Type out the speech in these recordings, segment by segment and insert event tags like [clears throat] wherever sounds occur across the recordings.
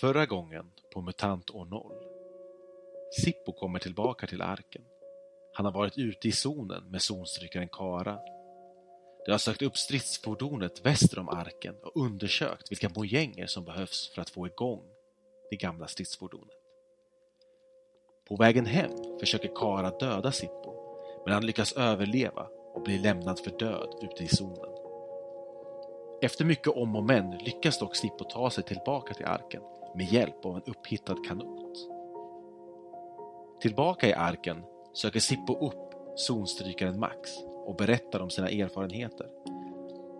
Förra gången på MUTANT år 0. Sippo kommer tillbaka till arken. Han har varit ute i zonen med zonstrykaren Kara. De har sökt upp stridsfordonet väster om arken och undersökt vilka mojänger som behövs för att få igång det gamla stridsfordonet. På vägen hem försöker Kara döda Sippo, men han lyckas överleva och blir lämnad för död ute i zonen. Efter mycket om och men lyckas dock Sippo ta sig tillbaka till arken med hjälp av en upphittad kanot. Tillbaka i arken söker Sippo upp zonstrykaren Max och berättar om sina erfarenheter.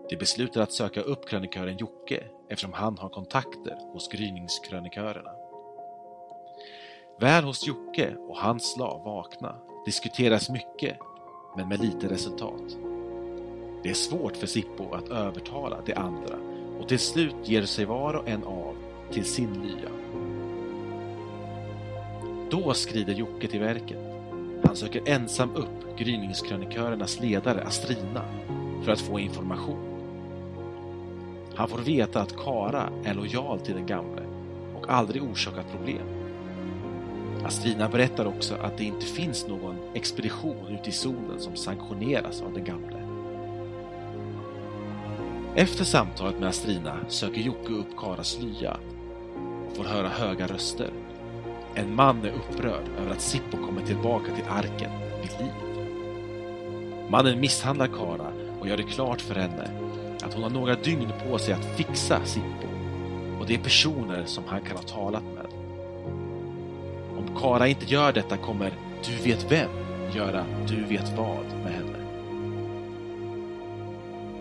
De beslutar att söka upp krönikören Jocke eftersom han har kontakter hos gryningskrönikörerna. Väl hos Jocke och hans slav Vakna diskuteras mycket, men med lite resultat. Det är svårt för Sippo att övertala de andra och till slut ger sig var och en av till sin lya. Då skrider Jocke till verket. Han söker ensam upp gryningskrönikörernas ledare Astrina för att få information. Han får veta att Kara är lojal till den gamle och aldrig orsakat problem. Astrina berättar också att det inte finns någon expedition ute i zonen som sanktioneras av den gamle. Efter samtalet med Astrina söker Jocke upp Karas lya får höra höga röster. En man är upprörd över att Sippo kommer tillbaka till arken vid liv. Mannen misshandlar Kara och gör det klart för henne att hon har några dygn på sig att fixa Sippo och det är personer som han kan ha talat med. Om Kara inte gör detta kommer du vet vem göra du vet vad med henne.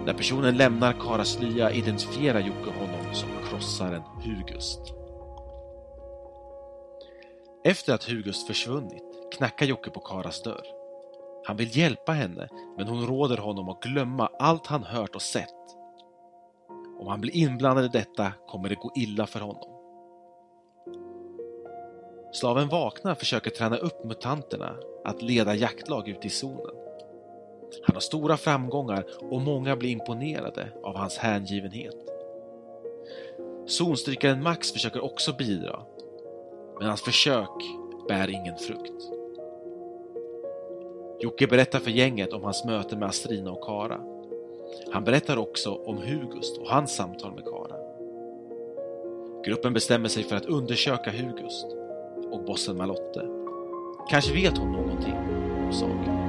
När personen lämnar Karas lya identifierar Jocke honom som krossaren Hugust. Efter att Hugus försvunnit knackar Jocke på Karas dörr. Han vill hjälpa henne, men hon råder honom att glömma allt han hört och sett. Om han blir inblandad i detta kommer det gå illa för honom. Slaven Vakna försöker träna upp mutanterna att leda jaktlag ute i zonen. Han har stora framgångar och många blir imponerade av hans hängivenhet. Zonstrykaren Max försöker också bidra, men hans försök bär ingen frukt. Jocke berättar för gänget om hans möte med Astrina och Kara. Han berättar också om Hugust och hans samtal med Kara. Gruppen bestämmer sig för att undersöka Hugust och bossen Malotte. Kanske vet hon någonting om saken.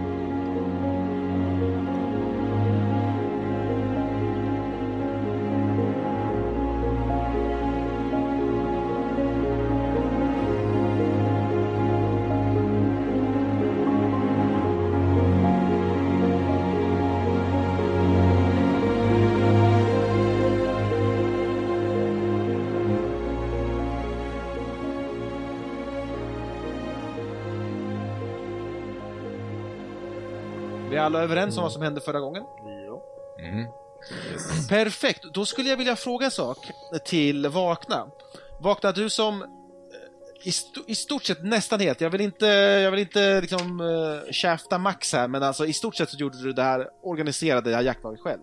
Alla överens om vad som hände förra gången? Ja. Mm. Perfekt, då skulle jag vilja fråga en sak till Vakna. Vakna, du som eh, i, st i stort sett nästan helt, jag vill inte, jag vill inte liksom uh, käfta Max här, men alltså i stort sett så gjorde du det här, organiserade det här jaktlaget själv.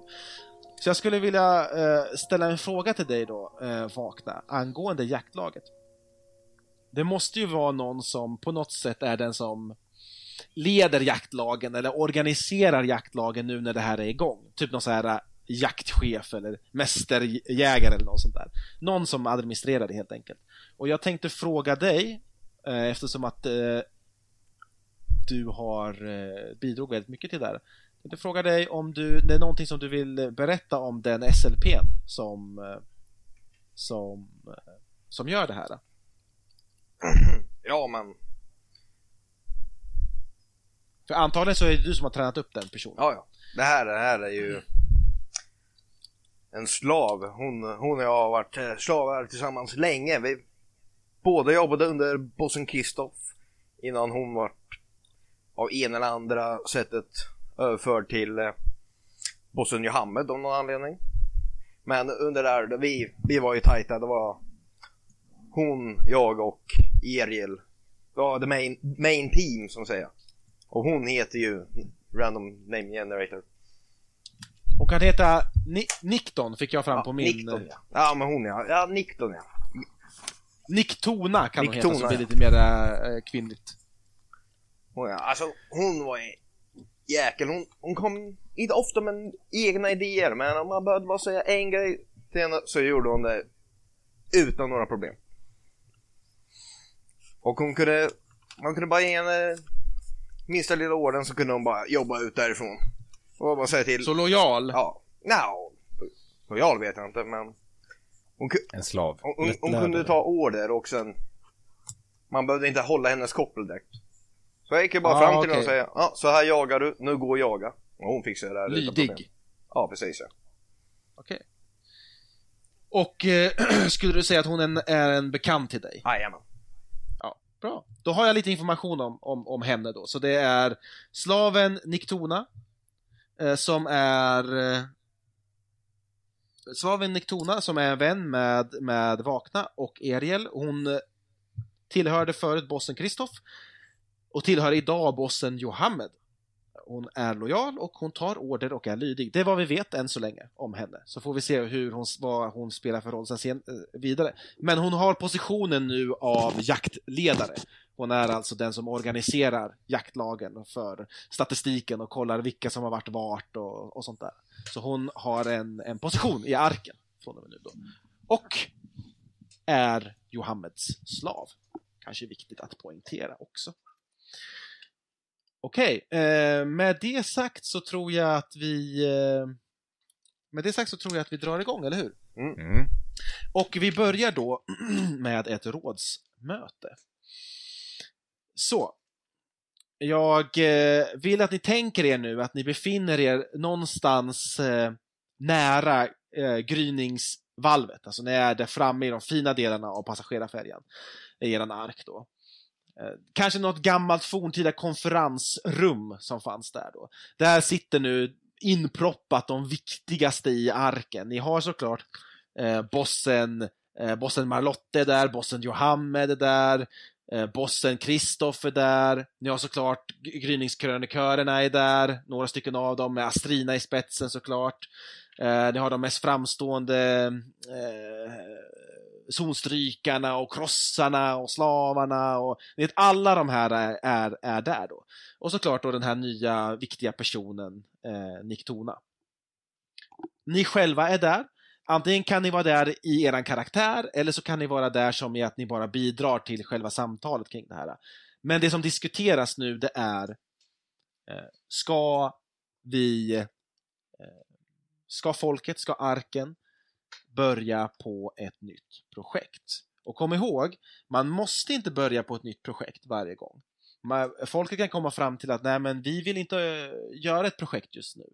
Så jag skulle vilja uh, ställa en fråga till dig då, uh, Vakna, angående jaktlaget. Det måste ju vara någon som på något sätt är den som leder jaktlagen eller organiserar jaktlagen nu när det här är igång. Typ någon så här äh, jaktchef eller mästerjägare eller något sånt där. Någon som administrerar det helt enkelt. Och jag tänkte fråga dig, eh, eftersom att eh, du har eh, bidrog väldigt mycket till det här. Jag tänkte fråga dig om du, det är någonting som du vill berätta om den SLPn som, eh, som, eh, som gör det här. [clears throat] Ja, men för antagligen så är det du som har tränat upp den personen. ja, ja. Det här, det här är ju en slav. Hon, hon och jag har varit eh, slavar tillsammans länge. Vi båda jobbade under bossen Kristoff innan hon vart av ena eller andra sättet överförd till eh, bossen Johammed av någon anledning. Men under där, vi, vi var ju tajta. Det var hon, jag och Eriel. Det var the main, main team som säger. Och hon heter ju Random Name Generator. Hon kan heta Ni Nikton, fick jag fram Ja, på min... Nikton, ja. ja, men hon ja. Ja, Nikton ja. Nick Tona kan Nick hon heta, som blir ja. lite mer eh, kvinnligt. Hon, alltså hon var en jäkel. Hon, hon kom inte ofta med egna idéer men om man behövde bara säga en grej till henne så gjorde hon det utan några problem. Och hon kunde, man kunde bara ge henne minsta lilla orden så kunde hon bara jobba ut därifrån. Och bara säga till. Så lojal. Ja, no, lojal vet jag inte men hon, En slav. hon, hon, hon kunde ta order och sen man behövde inte hålla hennes koppel direkt. Så jag gick ju bara Ah, fram till henne och säga ja, så här jagar du, nu gå och jaga. Och hon fixade det här. Lydig. Ja, precis ja. Okej. Och eh, [clears throat] skulle du säga att hon en, är en bekant till dig? Jajamän. Bra. Då har jag lite information om, om, om henne då. Så det är slaven Niktona, eh, som är eh, Slaven Niktona som är en vän med, med Vakna och Eriel. Hon tillhörde förut bossen Kristoff och tillhör idag bossen Johammed. Hon är lojal och hon tar order och är lydig. Det är vad vi vet än så länge om henne. Så får vi se hur hon, vad hon spelar för roll sen, sen eh, vidare. Men hon har positionen nu av jaktledare. Hon är alltså den som organiserar jaktlagen för statistiken och kollar vilka som har varit vart och, och sånt där. Så hon har en, en position i arken från och med nu då. Och är Johammeds slav. Kanske viktigt att poängtera också. Okej, eh, med det sagt så tror jag att vi eh, med det sagt så tror jag att vi drar igång, eller hur? Mm. Och vi börjar då [clears throat] med ett rådsmöte. Så. Jag eh, vill att ni tänker er nu att ni befinner er någonstans eh, nära eh, gryningsvalvet. Alltså ni är där framme i de fina delarna av passagerarfärjan. I eran ark då. Eh, kanske något gammalt forntida konferensrum som fanns där då. Där sitter nu inproppat de viktigaste i arken. Ni har såklart eh, bossen, eh, bossen Marlotte är där, bossen Johammed är där, eh, bossen Kristoffer är där, ni har såklart gryningskrönikörerna är där, några stycken av dem med Astrina i spetsen såklart. Eh, ni har de mest framstående eh, zonstrykarna och krossarna och slavarna och ni vet, alla de här är, är, är där då. Och såklart då den här nya viktiga personen, eh, Niktona. Ni själva är där. Antingen kan ni vara där i eran karaktär eller så kan ni vara där som i att ni bara bidrar till själva samtalet kring det här. Men det som diskuteras nu det är eh, Ska vi eh, Ska folket, ska arken börja på ett nytt projekt? Och kom ihåg, man måste inte börja på ett nytt projekt varje gång. Folket kan komma fram till att nej men vi vill inte eh, göra ett projekt just nu.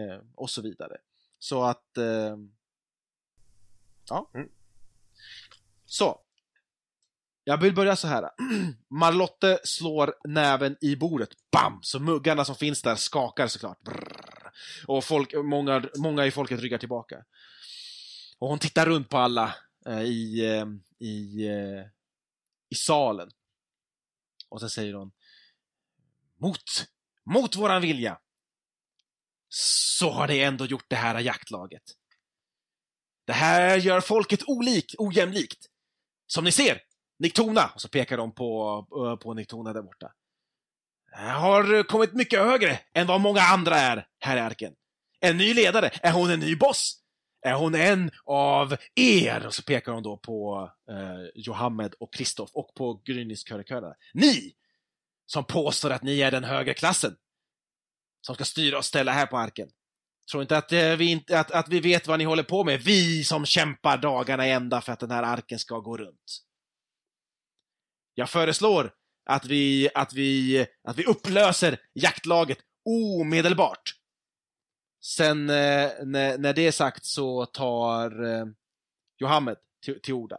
Eh, och så vidare. Så att eh, Ja. Mm. Så. Jag vill börja så här. [clears throat] Marlotte slår näven i bordet. Bam! Så muggarna som finns där skakar såklart. Brrr. Och folk, många, många i folket ryggar tillbaka. Och hon tittar runt på alla eh, i, eh, i, eh, i salen. Och så säger hon Mot, mot våran vilja så har det ändå gjort det här jaktlaget. Det här gör folket olik, ojämlikt. Som ni ser, Niktona, och så pekar de på, eh, på Niktona där borta, eh, har kommit mycket högre än vad många andra är här i arken. En ny ledare, är hon en ny boss? Är hon en av er? Och så pekar hon då på eh, Johammed och Kristoff och på Gryniskörikörarna. Ni! Som påstår att ni är den högre klassen. Som ska styra och ställa här på arken. Tror inte att, eh, vi inte att, att vi vet vad ni håller på med. Vi som kämpar dagarna i ända för att den här arken ska gå runt. Jag föreslår att vi, att vi, att vi upplöser jaktlaget omedelbart. Sen eh, när, när det är sagt så tar eh, Johammed till, till orda.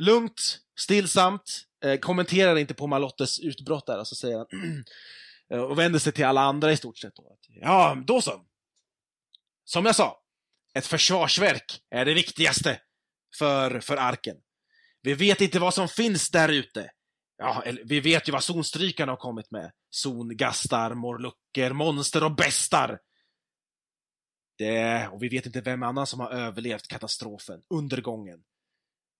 Lugnt, stillsamt, eh, kommenterar inte på Malottes utbrott där och så säger han [clears throat] eh, och vänder sig till alla andra i stort sett. Då. Ja, då så. Som jag sa, ett försvarsverk är det viktigaste för, för arken. Vi vet inte vad som finns där ute. Ja, eller, vi vet ju vad zonstrykarna har kommit med. Zongastar, morlucker, monster och bestar. Det, och vi vet inte vem annan som har överlevt katastrofen, undergången.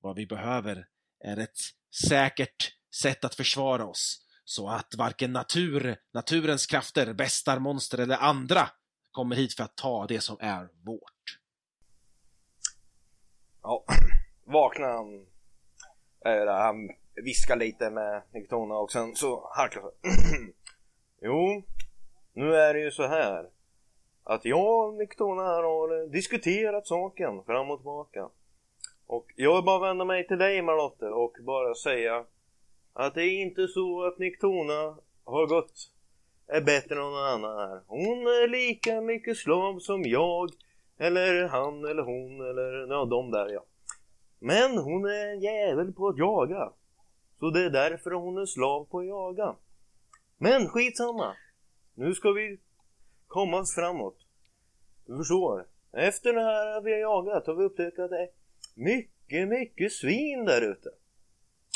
Vad vi behöver är ett säkert sätt att försvara oss, så att varken natur, naturens krafter, bestar, monster eller andra kommer hit för att ta det som är vårt. Ja, vaknar han, äh, han viskar lite med Niktona och sen så harklar han. [clears throat] jo, nu är det ju så här att jag och Niktona här har eh, diskuterat saken fram och tillbaka. Och jag vill bara vända mig till dig Marlotte och bara säga att det är inte så att Niktona har gått är bättre än någon annan här. Hon är lika mycket slav som jag eller han eller hon eller ja, de där ja. Men hon är en jävel på att jaga. Så det är därför hon är slav på att jaga. Men skitsamma. Nu ska vi komma oss framåt. Du förstår. Efter det här vi har jagat har vi upptäckt att det är mycket, mycket svin där ute.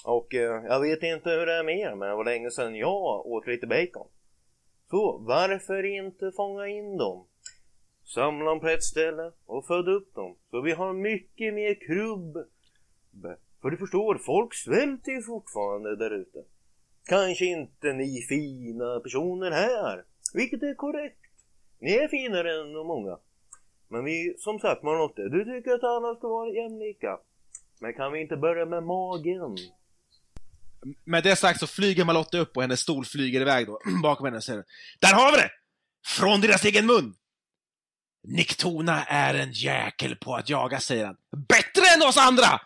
Och eh, jag vet inte hur det är med er, men det var länge sedan jag åt lite bacon. Så varför inte fånga in dem? Samla dem på ett ställe och föda upp dem. Så vi har mycket mer krubb. För du förstår, folk svälter ju fortfarande där ute. Kanske inte ni fina personer här, vilket är korrekt. Ni är finare än många. Men vi, som sagt Manotte, du tycker att alla ska vara jämlika. Men kan vi inte börja med magen? Med det sagt så flyger Malotte upp och hennes stol flyger iväg då, [clears throat] bakom henne och säger Där har vi det! Från deras egen mun! Niktona är en jäkel på att jaga, säger han. Bättre än oss andra!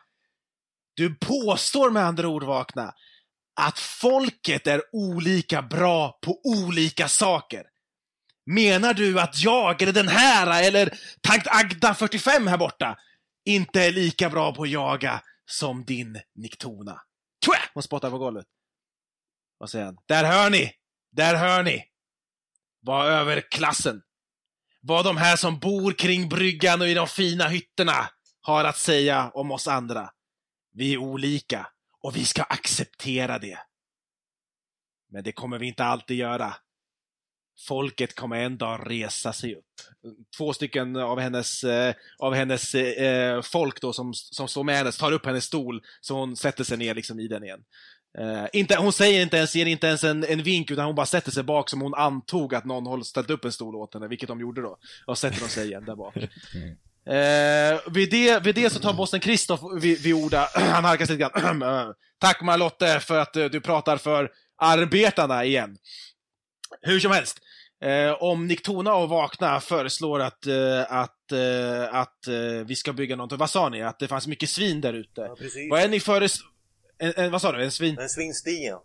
Du påstår med andra ord, Vakna, att folket är olika bra på olika saker. Menar du att jag, eller den här, eller Tankt Agda 45 här borta, inte är lika bra på att jaga som din Niktona? Twä! Hon spottar på golvet. Vad säger han? Där hör ni! Där hör ni! Vad överklassen, vad de här som bor kring bryggan och i de fina hytterna har att säga om oss andra. Vi är olika och vi ska acceptera det. Men det kommer vi inte alltid göra. Folket kommer en dag resa sig upp. Två stycken av hennes, eh, av hennes eh, folk då som, som står med henne tar upp hennes stol så hon sätter sig ner liksom i den igen. Eh, inte, hon säger inte ens, ger inte ens en, en vink utan hon bara sätter sig bak som hon antog att någon håll ställt upp en stol åt henne, vilket de gjorde då. Och sätter de sig igen där bak. [laughs] Eh, vid, det, vid det så tar bossen Kristoff vid, vid orda, [clears throat] han harkar sig lite grann. [clears throat] Tack Marlotte för att du pratar för arbetarna igen. Hur som helst, Eh, om Niktona och Vakna föreslår att, eh, att, eh, att eh, vi ska bygga något, vad sa ni? Att det fanns mycket svin där ute. Ja, precis. vad är ni föreslår? En, en, vad sa du? En svin... En svinstia.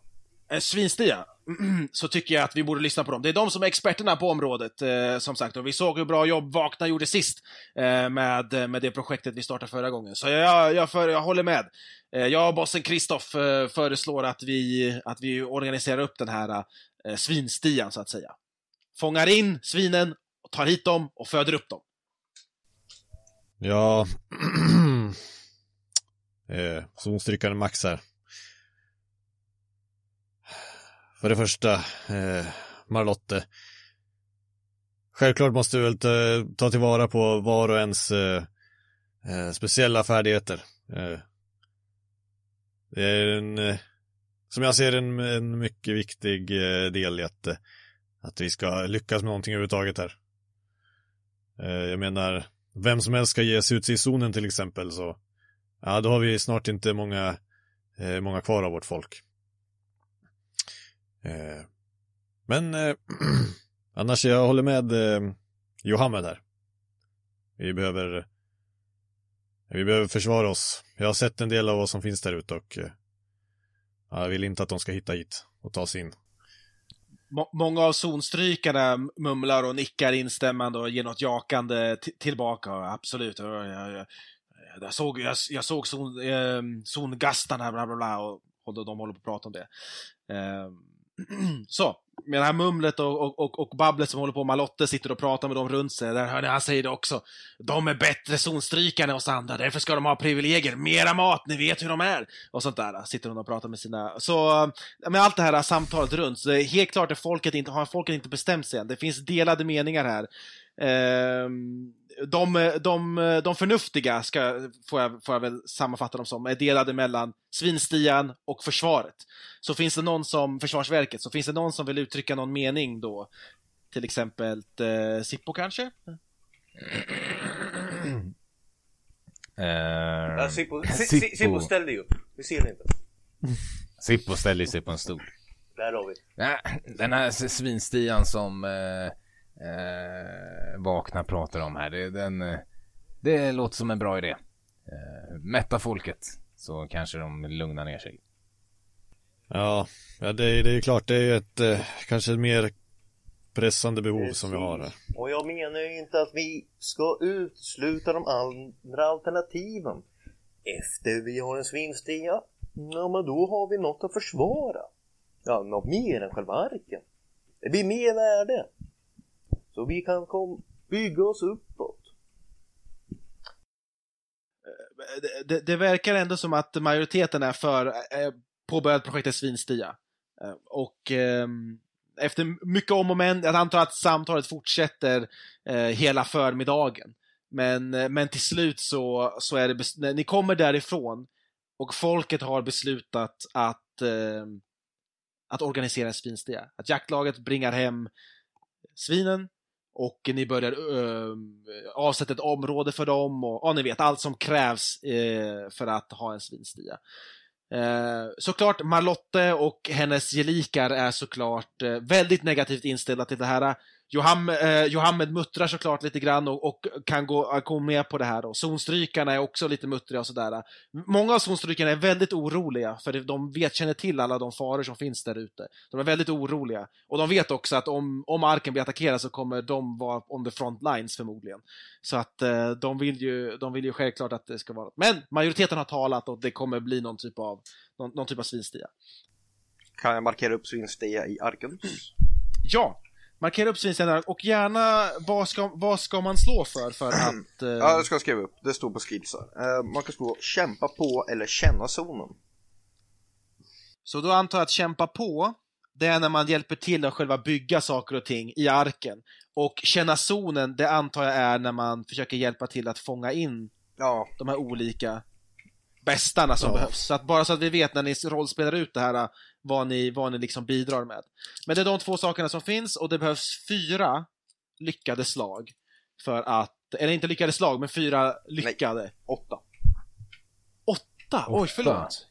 En svinstia? [clears throat] Så tycker jag att vi borde lyssna på dem. Det är de som är experterna på området, eh, som sagt. Och vi såg hur bra jobb Vakna gjorde sist eh, med, med det projektet vi startade förra gången. Så jag, jag, för, jag håller med. Eh, jag och bossen Kristoff eh, föreslår att vi, att vi organiserar upp den här eh, svinstian, så att säga fångar in svinen, och tar hit dem och föder upp dem. Ja, [clears throat] eh, zonstrykaren Max här. För det första, eh, Marlotte. Självklart måste vi väl ta, ta tillvara på var och ens eh, eh, speciella färdigheter. Eh, det är en, eh, som jag ser en, en mycket viktig eh, del i att eh, att vi ska lyckas med någonting överhuvudtaget här. Eh, jag menar, vem som helst ska ge sig ut i zonen till exempel så ja, då har vi snart inte många, eh, många kvar av vårt folk. Eh, men [clears throat] annars, jag håller med Johammed här. Vi behöver vi behöver försvara oss. Jag har sett en del av vad som finns där ute och jag vill inte att de ska hitta hit och ta sig in många av zonstrykarna mumlar och nickar instämmande och ger något jakande tillbaka. Absolut. Jag, jag, jag såg, jag, jag såg zon, eh, zongastarna, bla bla bla, och, och de håller på att prata om det. Eh, [clears throat] så, med det här mumlet och, och, och, och babblet som håller på med Lotte sitter och pratar med dem runt sig. Där hör ni, han säger det också. De är bättre zonstrykare än oss andra, därför ska de ha privilegier. Mera mat, ni vet hur de är. Och sånt där. Sitter hon och pratar med sina... Så, med allt det här samtalet runt, så det är helt klart att folket inte, har folket inte bestämt sig än. Det finns delade meningar här. Uh, de, de, de förnuftiga, ska, får, jag, får jag väl sammanfatta dem som, är delade mellan svinstian och försvaret. Så finns det någon som, Försvarsverket, så finns det någon som vill uttrycka någon mening då? Till exempel eh, Sippo kanske? Ja, Sippo, Si- Sippo. Si- Sippo ställ dig upp. Vi ser inte. Sippo ställer sig på en stol. Där har vi. Den här svinstian som eh, eh, Vakna pratar om här, det, den, eh, det låter som en bra idé. Eh, mätta folket, så kanske de lugnar ner sig. Ja, ja det, är- det är ju klart, det är ju ett eh, kanske ett mer pressande behov som vi har här. Och jag menar ju inte att vi ska utesluta de andra alternativen. Efter vi har en svinstia, ja men då har vi något att försvara. Ja, något mer än själva arken. Det blir mer värde. Så vi kan kom, bygga oss uppåt. Eh, det, det, det verkar ändå som att majoriteten är för eh, påbörjat projektet Svinstia. Eh, och ehm, efter mycket om och men, jag antar att samtalet fortsätter eh, hela förmiddagen. Men, eh, men till slut så, så är det, ni kommer därifrån och folket har beslutat att, ehm, att organisera en svinstia. Att jaktlaget bringar hem svinen och ni börjar äh, avsätta ett område för dem och ja, ni vet allt som krävs äh, för att ha en svinstia. Eh, såklart Marlotte och hennes gelikar är såklart eh, väldigt negativt inställda till det här. Joham, eh, Johammed muttrar såklart lite grann och, och kan gå, gå med på det här. Och zonstrykarna är också lite muttriga och sådär. Många av zonstrykarna är väldigt oroliga för de vet, känner till alla de faror som finns där ute. De är väldigt oroliga. Och de vet också att om, om arken blir attackerad så kommer de vara on the front lines förmodligen. Så att eh, de, vill ju, de vill ju självklart att det ska vara Men majoriteten har talat och det kommer bli någon typ av, någon, någon typ av svinstia. Kan jag markera upp svinstia i arken? Ja! Markera upp svinstian och gärna vad ska, vad ska man slå för för att... [clears throat] Eh, Ja, jag ska skriva upp. Det står på skillsar. Eh, man kan skriva kämpa på eller känna zonen. Så då antar jag att kämpa på, det är när man hjälper till att själva bygga saker och ting i arken. Och känna zonen, det antar jag är när man försöker hjälpa till att fånga in Ja, de här olika bästarna som Ja. behövs. Så att bara så att vi vet när ni rollspelar ut det här, vad ni, vad ni liksom bidrar med. Men det är de två sakerna som finns och det behövs fyra lyckade slag för att, eller inte lyckade slag, men fyra lyckade. åtta. Åtta? Oj, förlåt.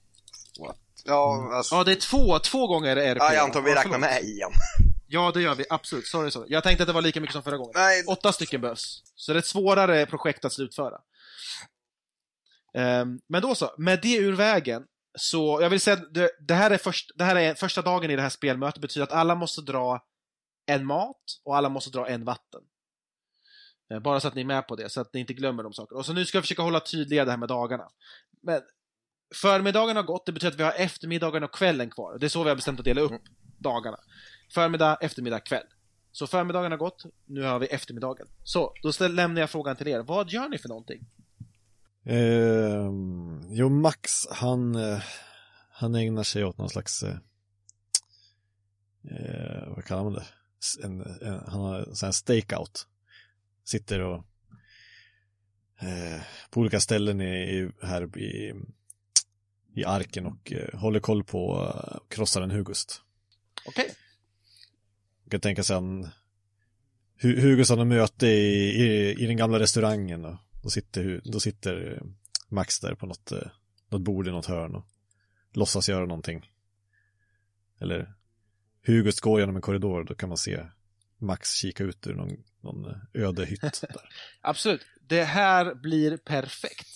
Ja, alltså. Ja, det är två, två gånger är det Ja, jag antar vi räknar förlåt. med igen. [laughs] Ja, det gör vi. Absolut. Sorry, sorry. Jag tänkte att det var lika mycket som förra gången. Nej, Åtta stycken behövs. Så det är ett svårare projekt att slutföra. Ehm, men då så, med det ur vägen, så jag vill säga att det, det, här är först, det här är första dagen i det här spelmötet, betyder att alla måste dra en mat och alla måste dra en vatten. Eh, bara så att ni är med på det, så att ni inte glömmer de sakerna. Och så nu ska jag försöka hålla tydliga det här med dagarna. Men förmiddagen har gått, det betyder att vi har eftermiddagen och kvällen kvar. Det är så vi har bestämt att dela upp dagarna. Förmiddag, eftermiddag, kväll. Så förmiddagen har gått, nu har vi eftermiddagen. Så, då lämnar jag frågan till er. Vad gör ni för någonting? Ehm, jo, Max, han, eh, han ägnar sig åt någon slags, eh, eh, vad kallar man det? En, en, han har en sån här stakeout. Sitter och eh, på olika ställen i, i, här i, i arken och eh, håller koll på eh, krossaren Hugust. Okej. Jag kan tänka sig han Hu- Hugos har möte i, i, i den gamla restaurangen och då sitter, då sitter eh, Max där på något, eh, något bord i något hörn och låtsas göra någonting. Eller Hugos går genom en korridor, då kan man se Max kika ut ur någon, någon eh, öde hytt [laughs] där. Absolut. Det här blir perfekt.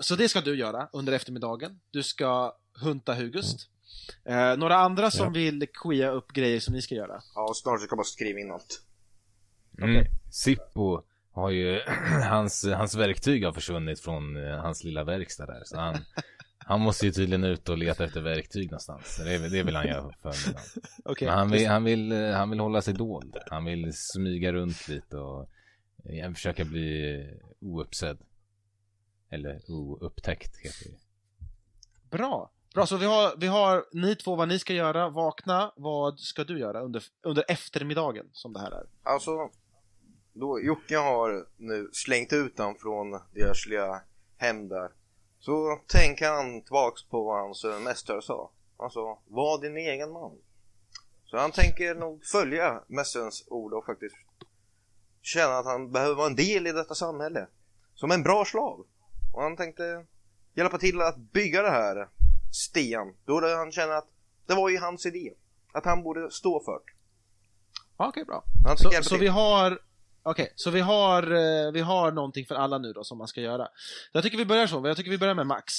Så det ska du göra under eftermiddagen. Du ska hunta Hugust. Eh, några andra som Ja. vill quea upp grejer som ni ska göra? ja, snart ska jag bara skriva in allt. Mm. Okej. Sippo har ju, [clears throat] hans, hans verktyg har försvunnit från eh, hans lilla verkstad där. Så han, han måste ju tydligen ut och leta efter verktyg någonstans. Det, det vill han göra på förmiddagen. [laughs] Okej. Men han vill, han, vill, eh, han vill hålla sig dold. Han vill smyga runt lite och eh, försöka bli ouppsedd. Eller oupptäckt heter det. Bra. Bra, så vi har, vi har ni två vad ni ska göra. Vakna, vad ska du göra under, under eftermiddagen som det här är? Alltså, då Jocke har nu slängt ut han från deras lilla hem där. Så tänker han tillbaks på vad hans eh, mästare sa. Sa, var din egen man. Så han tänker nog följa mästarens ord och faktiskt känna att han behöver vara en del i detta samhälle. Som en bra slav. Och han tänkte hjälpa till att bygga det här sten. Då han känner att det var ju hans idé. Att han borde stå för det. Okej, bra. Så, så vi har Okej, så vi har, eh, vi har någonting för alla nu då som man ska göra. Jag tycker vi börjar så, jag tycker vi börjar med Max.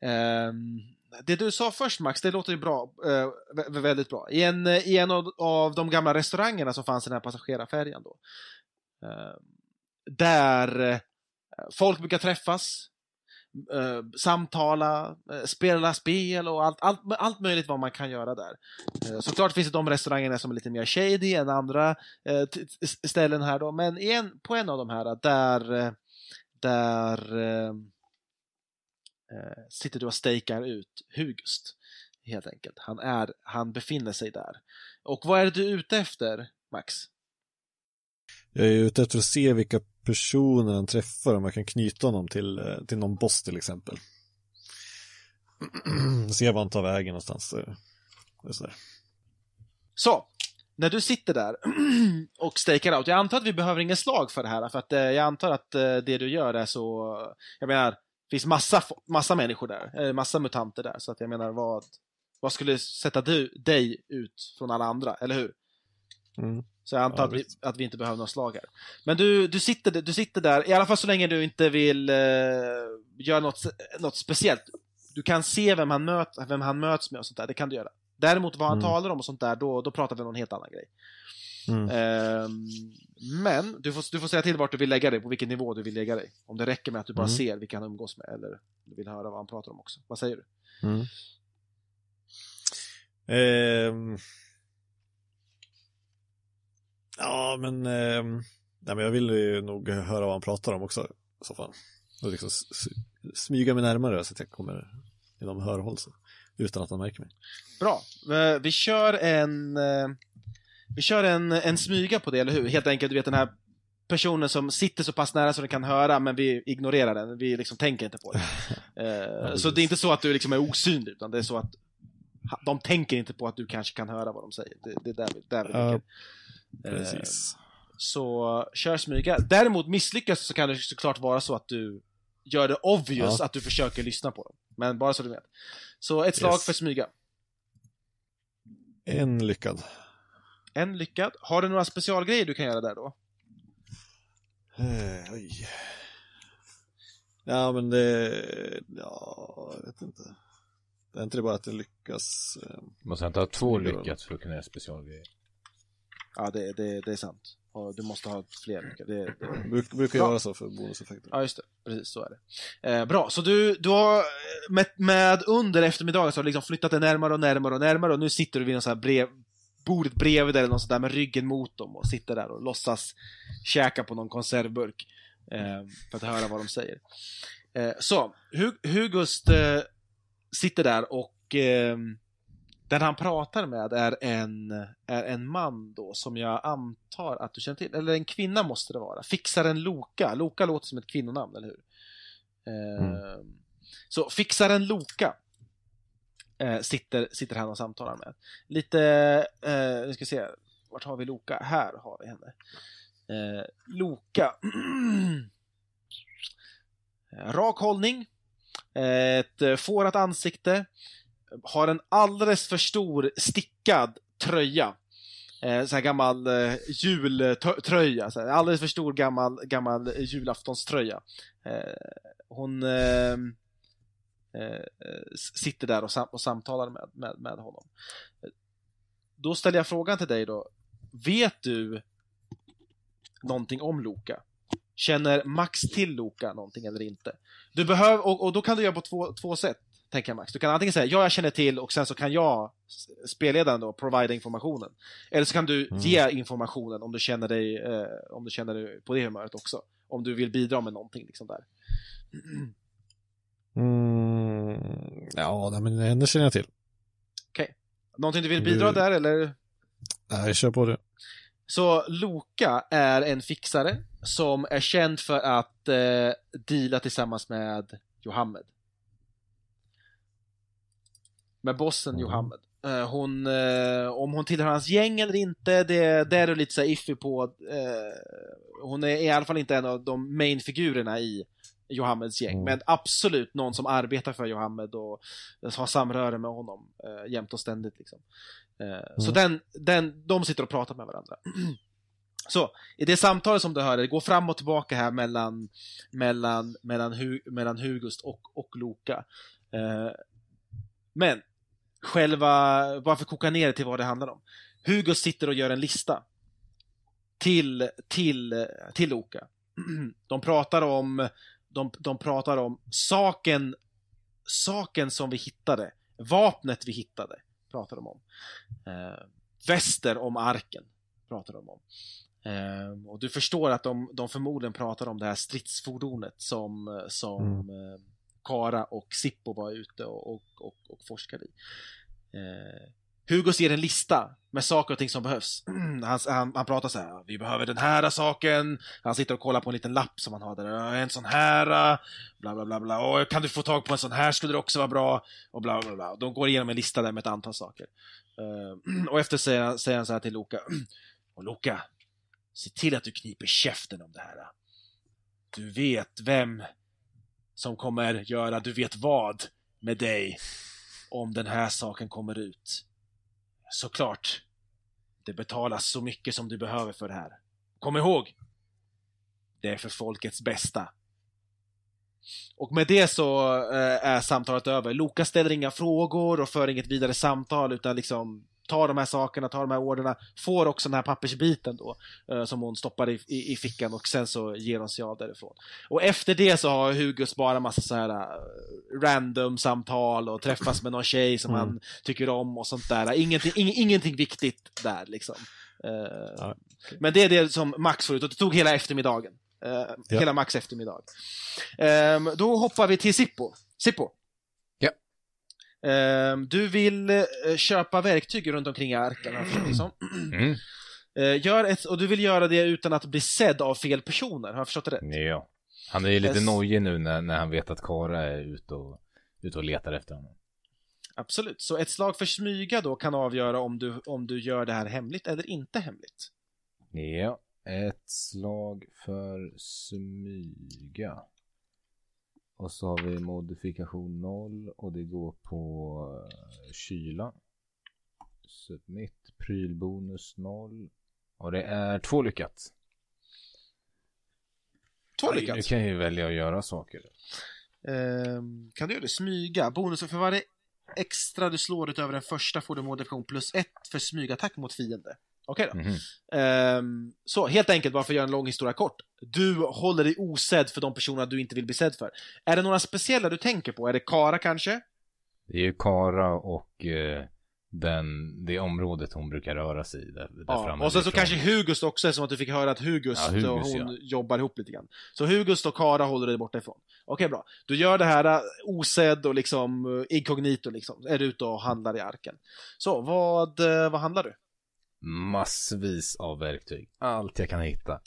Ehm, det du sa först Max, det låter ju bra, eh, väldigt bra. I en, i en av, av de gamla restaurangerna som fanns i den här passagerarfärjan då. Ehm, där eh, folk brukar träffas, eh, samtala, eh, spela spel och allt, allt, allt möjligt vad man kan göra där. Eh, Såklart finns det de restaurangerna som är lite mer shady än andra eh, ställen här då, men en, på en av de här eh, där, eh, där sitter du och stakar ut Hugust. Helt enkelt. Han, är, han befinner sig där. Och vad är det du är ute efter, Max? Jag är ute efter att se vilka personer han träffar, om jag kan knyta honom till, eh, till någon boss till exempel. [clears throat] se var han tar vägen någonstans. Är sådär. Så, när du sitter där [clears throat] och stakar out, jag antar att vi behöver ingen slag för det här, för att eh, jag antar att eh, det du gör är så, jag menar, det finns massa, massa människor där, eh, massa mutanter där, så att jag menar, vad, vad skulle sätta du, dig ut från alla andra, eller hur? Mm. Så jag antar Ja, att, vi, att vi inte behöver några slag här. Men du, du, sitter, du sitter där, i alla fall så länge du inte vill eh, göra något, något speciellt. Du kan se vem han, möt, vem han möts med och sånt där, det kan du göra. Däremot vad han Mm. talar om och sånt där, då, då pratar vi om en helt annan grej. Mm. Ehm, men du får, du får säga till vart du vill lägga dig, på vilken nivå du vill lägga dig. Om det räcker med att du bara Mm. ser vilka han umgås med, eller du vill höra vad han pratar om också. Vad säger du? Mm. Ja, men, ehm, nej, men jag vill ju nog höra vad han pratar om också så fall. Och liksom smyga mig närmare så att jag kommer inom hörhåll så, utan att han märker mig. Bra. Eh, Vi kör en... eh, Vi kör en, en smyga på det, eller hur? Helt enkelt, du vet den här personen som sitter så pass nära så den kan höra, men vi ignorerar den. Vi liksom tänker inte på det. [laughs] Eh, så det är inte så att du liksom är osynlig, utan det är så att de tänker inte på att du kanske kan höra vad de säger. Det, det är där vi, där vi. Eh, Precis. Så kör smyga. Däremot misslyckas så kan det såklart vara så att du gör det obvious Ja. att du försöker lyssna på dem. Men bara så du vet. Så ett slag Yes. för smyga. En lyckad. En lyckad. Har du några specialgrejer du kan göra där då? Eh, oj. Ja, men det... Ja, jag vet inte. Det är inte det bara att det lyckas. eh, Måste ta två lyckat för att kunna göra specialgrejer? Ja, det, det, det är sant. Och du måste ha fler lyckade. Det, det... Bruk, brukar Bra. göra så för bonuseffekter. Ja, just det. Precis, så är det. Eh, bra, så du, du har med, med under eftermiddagen så har du liksom flyttat dig närmare och närmare och närmare och nu sitter du vid någon sån här brev, bordet bredvid dig eller något sånt där med ryggen mot dem och sitter där och låtsas käka på någon konservburk eh, för att höra vad de säger. Eh, så, Hu- Hugust eh, sitter där och eh, den han pratar med är en, är en man då som jag antar att du känner till, eller en kvinna måste det vara. Fixaren Loka. Loka låter som ett kvinnonamn, eller hur? Eh, Så Fixaren Loka eh, sitter, sitter han och samtalar med. Lite, eh, nu ska vi se, vart har vi Loka? Här har vi henne. Eh, Loka. [clears throat] Eh, Rak hållning. Ett eh, fårat ansikte. Har en alldeles för stor stickad tröja. Eh, sån här gammal eh, jultröja. Så här, alldeles för stor gammal, gammal julaftonströja. Eh, hon ehm, eh, eh, sitter där och, sam- och samtalar med, med, med honom. Eh, då ställer jag frågan till dig då. Vet du någonting om Loka? Känner Max till Loka någonting eller inte? Du behöver, och, och då kan du göra på två, två sätt, tänker jag Max. Du kan antingen säga ja, jag känner till och sen så kan jag, spelledaren då, provida informationen. Eller så kan du Mm. ge informationen om du känner dig, eh, om du känner dig på det humöret också. Om du vill bidra med någonting liksom där. [clears throat] Mm, ja, men henne känner jag till. Någonting du vill Du- bidra där eller? Nej, kör på det. Så Loka är en fixare som är känd för att eh, deala tillsammans med Johammed. Med bossen Mm. Johammed. Eh, hon, eh, om hon tillhör hans gäng eller inte, det, det är du lite så iffy på. Eh, hon är i alla fall inte en av de main-figurerna i Johammeds gäng, Mm. men absolut någon som arbetar för Johammed och har samröre med honom eh, jämt och ständigt. Liksom. Eh, Så den, den, de sitter och pratar med varandra. [clears throat] Så, i det samtalet som du hörde, det går fram och tillbaka här mellan, mellan, mellan, Hu, mellan Hugust och, och Loka. Eh, men, själva, bara för att koka ner det till vad det handlar om. Hugust sitter och gör en lista till, till, till Loka. [clears throat] De pratar om, de, de pratar om saken, saken som vi hittade, vapnet vi hittade, pratar de om. Eh, väster om arken, pratar de om. Eh, och du förstår att de, de förmodligen pratar om det här stridsfordonet som, som eh, Kara och Sippo var ute och, och, och, och forskar i. Eh, Hugo ser en lista med saker och ting som behövs. [clears throat] Han, han, han pratar så här, vi behöver den här saken. Han sitter och kollar på en liten lapp som han har där. En sån här, ah. bla bla bla bla. Och kan du få tag på en sån här skulle det också vara bra. Och bla bla bla. De går igenom en lista där med ett antal saker. Eh, [clears throat] och efter säger han, säger han så här till Loka. [clears throat] Och Loka, se till att du kniper käften om det här. Ah. Du vet vem som kommer göra du vet vad med dig om den här saken kommer ut. Såklart. Det betalas så mycket som du behöver för det här. Kom ihåg! Det är för folkets bästa. Och med det så eh, är samtalet över. Loka ställer inga frågor och för inget vidare samtal utan liksom tar de här sakerna, tar de här orderna, får också den här pappersbiten då eh, som hon stoppar i, i, i fickan och sen så ger hon sig av därifrån. Och efter det så har Hugos bara massa så här uh, random samtal och träffas med någon tjej som Mm. han tycker om och sånt där. Ingenting, ing, ingenting viktigt där liksom. Eh, Ja. Men det är det som Max får ut och det tog hela eftermiddagen. Eh, Ja. Hela Max eftermiddag. Ehm, då hoppar vi till Sippo. Sippo. Ehm, du vill eh, köpa verktyg runt omkring arken, har jag förstått det som. Mm. [clears throat] Eh, gör ett, och du vill göra det utan att bli sedd av fel personer, har jag förstått det rätt? Ja. Han är ju lite Yes. nojig nu när, när han vet att Kara är ute och, ute och letar efter honom. Absolut. Så ett slag för smyga då kan avgöra om du, om du gör det här hemligt eller inte hemligt. Ja. Ett slag för smyga. Och så har vi modifikation 0 och det går på eh, kyla. Submit, prylbonus 0. Och det är två lyckat. Två lyckat. kan jag ju välja att göra saker. Ehm, kan du göra det? Smyga. Bonusen för varje extra du slår utöver den första får du modifikation plus ett för smygattack mot fiende. Okej då. Mhm. Ehm, så helt enkelt, bara för att göra en lång historia kort. Du håller dig osedd för de personer du inte vill bli sedd för. Är det några speciella du tänker på? Är det Kara kanske? Det är ju Kara och eh, den, det området hon brukar röra sig i. Där, där Ja. Och sen så kanske Hugust också, som att du fick höra att Hugust, Ja, Hugust, och hon ja. jobbar ihop lite grann. Så Hugust och Kara håller dig borta ifrån. Okej, bra. Du gör det här äh, osedd och liksom uh, inkognito liksom. Är ute och handlar i arken. Så, vad, eh, vad handlar du? Massvis av verktyg. Allt jag kan hitta.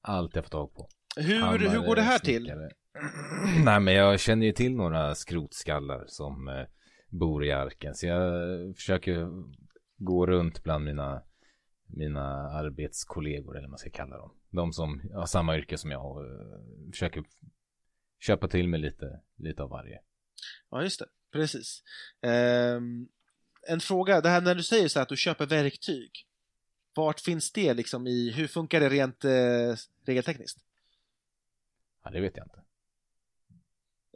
Allt jag får tag på. Hur, Hammare, hur går det här till? snickare. [clears throat] Nej, men jag känner ju till några skrotskallar som eh, bor i arken. Så jag försöker gå runt bland mina, mina arbetskollegor, eller vad man ska kalla dem. De som har samma yrke som jag och eh, försöker köpa till mig lite, lite av varje. Ja, just det. Precis. Ehm, en fråga, det här när du säger så här att du köper verktyg. Vart finns det liksom i, hur funkar det rent eh, regeltekniskt? Ja, det vet jag inte.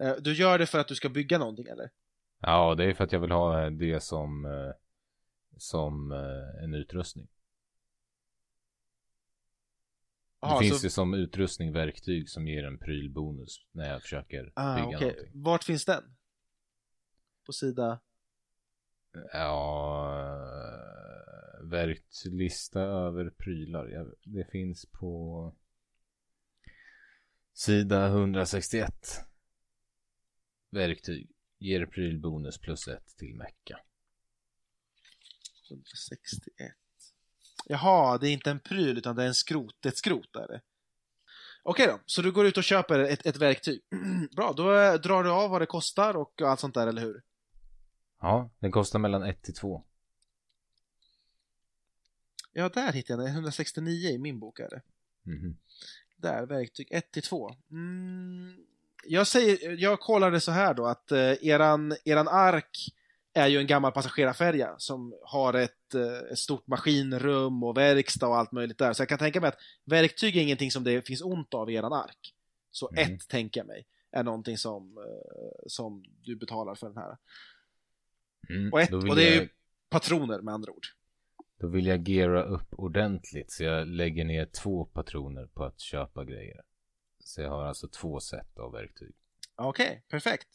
Eh, du gör det för att du ska bygga någonting eller? Ja, det är för att jag vill ha det som, eh, som eh, en utrustning. Jaha, det finns så- ju som utrustning verktyg som ger en prylbonus när jag försöker Ah, bygga okej. någonting. Vart finns den? På sida? Ja, eh, lista över prylar. Det finns på sida 161. Verktyg. Ger prylbonus plus ett till mecka. 161. Jaha, det är inte en pryl utan det är en skrot, ett skrot är det. Okej då, så du går ut och köper ett, ett verktyg. [clears throat] Bra, då eh, drar du av vad det kostar och allt sånt där, eller hur? Ja, den kostar mellan 1 till 2. Ja, där hittade jag den. 169 i min bok är det. Mhm. Där, verktyg 1 till 2. Mm, jag säger, jag kollade så här då att eh, eran, eran ark är ju en gammal passagerarfärja som har ett, eh, ett stort maskinrum och verkstad och allt möjligt där. Så jag kan tänka mig att verktyg är ingenting som det finns ont av i eran ark. Så Mm. ett, tänker jag mig, är någonting som, eh, som du betalar för den här. Mm. Och, ett, och det är jag, ju patroner med andra ord. då vill jag geara upp ordentligt så jag lägger ner två patroner på att köpa grejer. Så jag har alltså två set av verktyg. Okej, perfekt.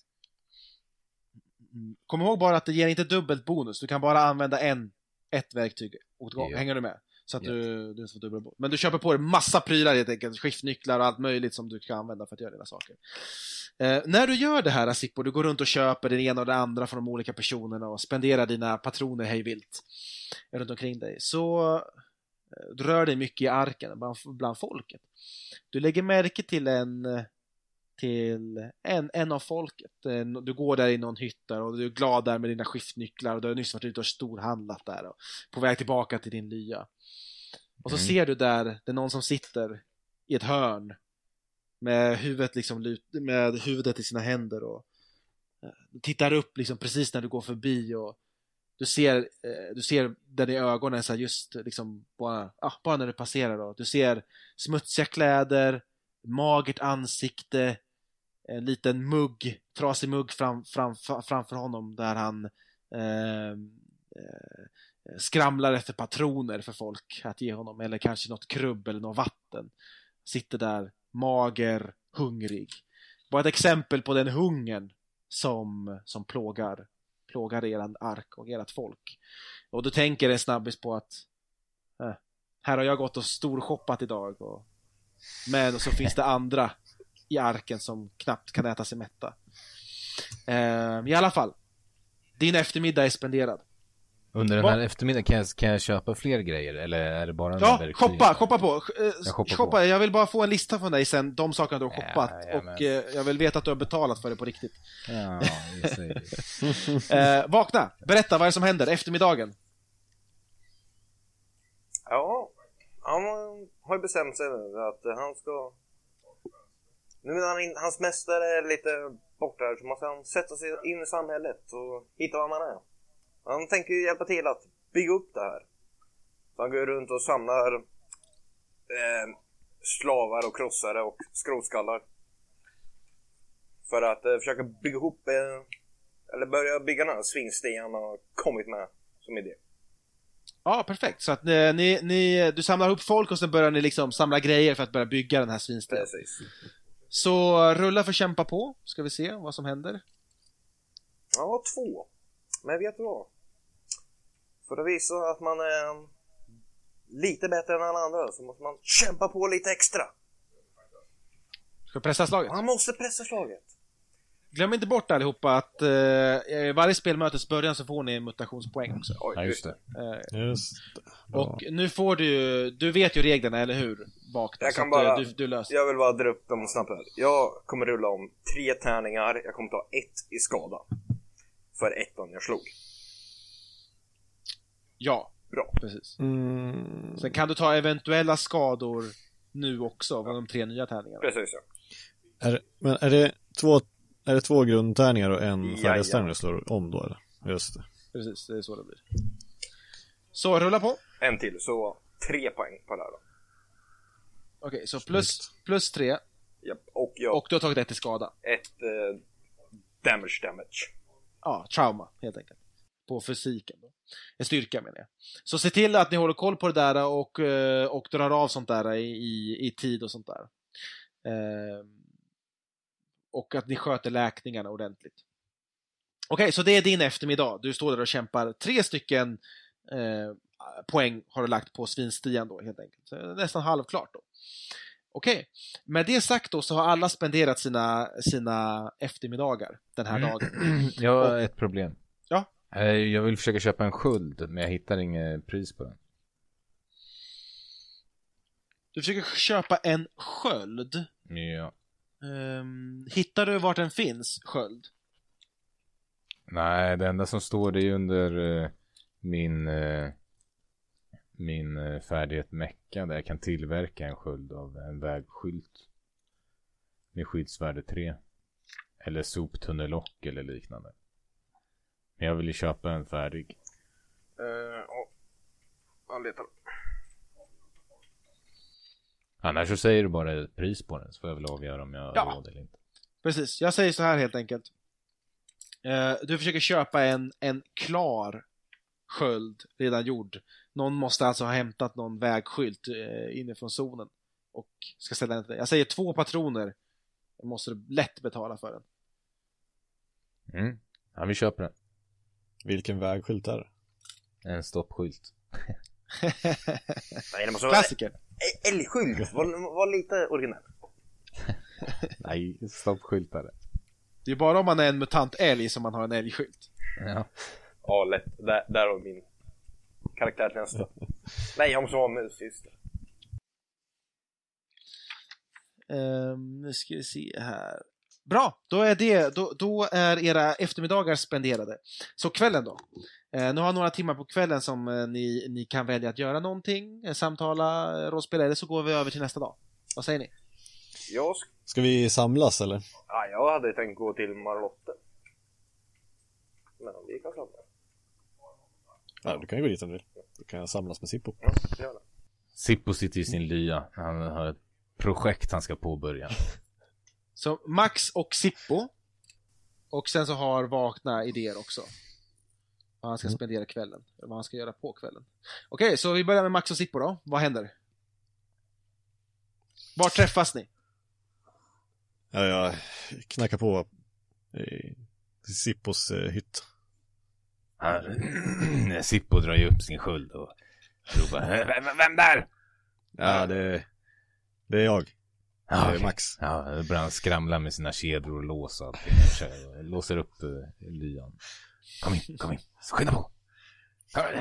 Mm. Kom ihåg bara att det ger inte dubbelt bonus. Du kan bara använda en, ett verktyg åt gång. Ja. Hänger du med? Så att Ja. du, du får dubbel bonus. Men du köper på dig massa prylar helt enkelt. Skiftnycklar och allt möjligt som du kan använda för att göra dina saker. Eh, när du gör det här Asippo, du går runt och köper det ena och det andra från de olika personerna och spenderar dina patroner hejvilt runt omkring dig. Så eh, du rör dig mycket i arken bland, bland folket. Du lägger märke till en eh, till en, en av folket. En- Du går där i någon hytt där och du är glad där med dina skiftnycklar och du har nyss varit ute och storhandlat där och på väg tillbaka till din lya. Och så Mm. ser du där, det är någon som sitter i ett hörn med huvudet liksom med huvudet i sina händer och eh, tittar upp liksom precis när du går förbi och du ser, eh, du ser den i ögonen så här just liksom bara, ja, bara när du passerar då. Du ser smutsiga kläder, magert ansikte, en liten mugg, trasig mugg fram, fram, framför honom där han eh, eh, skramlar efter patroner för folk att ge honom eller kanske något krubb eller något vatten. Sitter där mager, hungrig. Bara ett exempel på den hungern som, som plågar, plågar eran ark och ert folk. Och då tänker en snabbis på att eh, här har jag gått och storshoppat idag och men så finns det andra i arken som knappt kan äta sig mätta. Eh, I alla fall. Din eftermiddag är spenderad. Under den Vad- här eftermiddagen kan jag, kan jag köpa fler grejer eller är det bara Ja, shoppa, shoppa på. Eh, Jag shoppar shoppa. på. Jag vill bara få en lista från dig sen, de sakerna du har Ja, shoppat. jajamän. och eh, jag vill veta att du har betalat för det på riktigt. Ja. [laughs] Eh, vakna, berätta vad är det som händer eftermiddagen. Ja, han har ju bestämt sig nu att han ska... Nu när han in, hans mästare är lite borta här så måste han sätta sig in i samhället och hitta var man är. Han tänker ju hjälpa till att bygga upp det här. Så han går runt och samlar eh, slavar och krossare och skrotskallar. För att eh, försöka bygga ihop, eh, eller börja bygga den här svinstigen han har kommit med som idé. Ja, perfekt. Så att eh, ni, ni, du samlar ihop folk och sen börjar ni liksom samla grejer för att börja bygga den här svinstenen. Precis. Så rulla för kämpa på, ska vi se vad som händer. Ja, två. Men vet du vad? För att visa att man är lite bättre än alla andra så måste man kämpa på lite extra. Ska pressa slaget? Man måste pressa slaget. Glöm inte bort allihopa att eh, varje spelmötes början så får ni en mutationspoäng också. Oj, Ja, just det. Eh, Just det. Och nu får du, du vet ju reglerna, eller hur? Vakna, Jag kan att, bara- eh, du, du löser Jag vill bara dra upp dem snabbt här. Jag kommer rulla om tre tärningar. Jag kommer ta ett i skada. För ettan jag slog. Ja, Bra. precis. Mm. Sen kan du ta eventuella skador nu också, av de tre nya tärningarna. Precis ja. Är, men är det två, är det två grundtärningar och en färdighetstärning du slår om då eller? Just det. Precis, det är så det blir. Så, rulla på. En till, så tre poäng på det här då. Okej, så plus, plus tre, Japp. Och jag, och du har tagit ett i skada. ett eh, damage damage. Ja, trauma, helt enkelt. På fysiken då. En styrka menar jag. Så se till att ni håller koll på det där och, eh, och drar av sånt där i, i, i tid och sånt där. Ehm, och att ni sköter läkningarna ordentligt. Okej, så det är din eftermiddag. Du står där och kämpar. Tre stycken eh, poäng har du lagt på svinstian då, helt enkelt. Så det är nästan halvklart då. Okej, med det sagt då så har alla spenderat sina, sina eftermiddagar den här dagen. [clears throat] Jag har ett problem. Eh, Jag vill försöka köpa en sköld, men jag hittar inget pris på den. Du försöker köpa en sköld. Ja. Ehm, hittar du vart den finns, sköld? Nej, det enda som står det är under eh, min eh, min färdighet mecka där jag kan tillverka en sköld av en vägskylt. Med skyddsvärde 3. Eller soptunnellock eller liknande. Men jag vill ju köpa en färdig. Uh, oh. Han letar. Annars så säger du bara ett pris på den så får jag väl avgöra om jag har Ja. råd eller inte. Precis, jag säger så här helt enkelt. Eh, du försöker köpa en, en klar sköld, redan gjord. Någon måste alltså ha hämtat någon vägskylt eh, inifrån zonen och ska ställa den till dig. Jag säger två patroner. Jag måste du lätt betala för den. Mm. Ja, vi köper den. Vilken vägskylt är det? En stoppskylt. Nej, det måste vara Klassiker. Älgskylt. Var, var lite originell. [laughs] Nej, stoppskylt är det. Det är bara om man är en mutant älg som man har en älgskylt. Ja. Ja, lätt. Där, där har min karaktär till nästa. Nej, jag måste vara mussyster. Um, nu ska vi se här. Bra, då är, det, då, då är era eftermiddagar spenderade. Så kvällen då? Eh, nu har några timmar på kvällen som eh, ni, ni kan välja att göra någonting, eh, samtala, eh, rollspela, eller så går vi över till nästa dag. Vad säger ni? Jag, sk- Ska vi samlas eller? ja, jag hade tänkt gå till Marlotte. Men vi kan samla. Ja, du kan ju gå dit om du vill. Då kan jag samlas med Sippo. Ja, gör det. Sippo sitter i sin lya. Han har ett projekt han ska påbörja. Så Max och Sippo. Och sen så har Vakna idéer också. Vad han ska Mm. spendera kvällen. Eller vad han ska göra på kvällen. Okej, så vi börjar med Max och Sippo då. Vad händer? Var träffas ni? Ja, jag knackar på i Sippos eh, hytt. Han, [clears throat] Sippo drar ju upp sin sköld och ropar vem, vem där? Ja, det, det är jag. Ja, det är okej. Max. Ja, då börjar han skramla med sina kedjor och lås och allting. Låser upp uh, lyan. Kom in, kom in. Skynda på.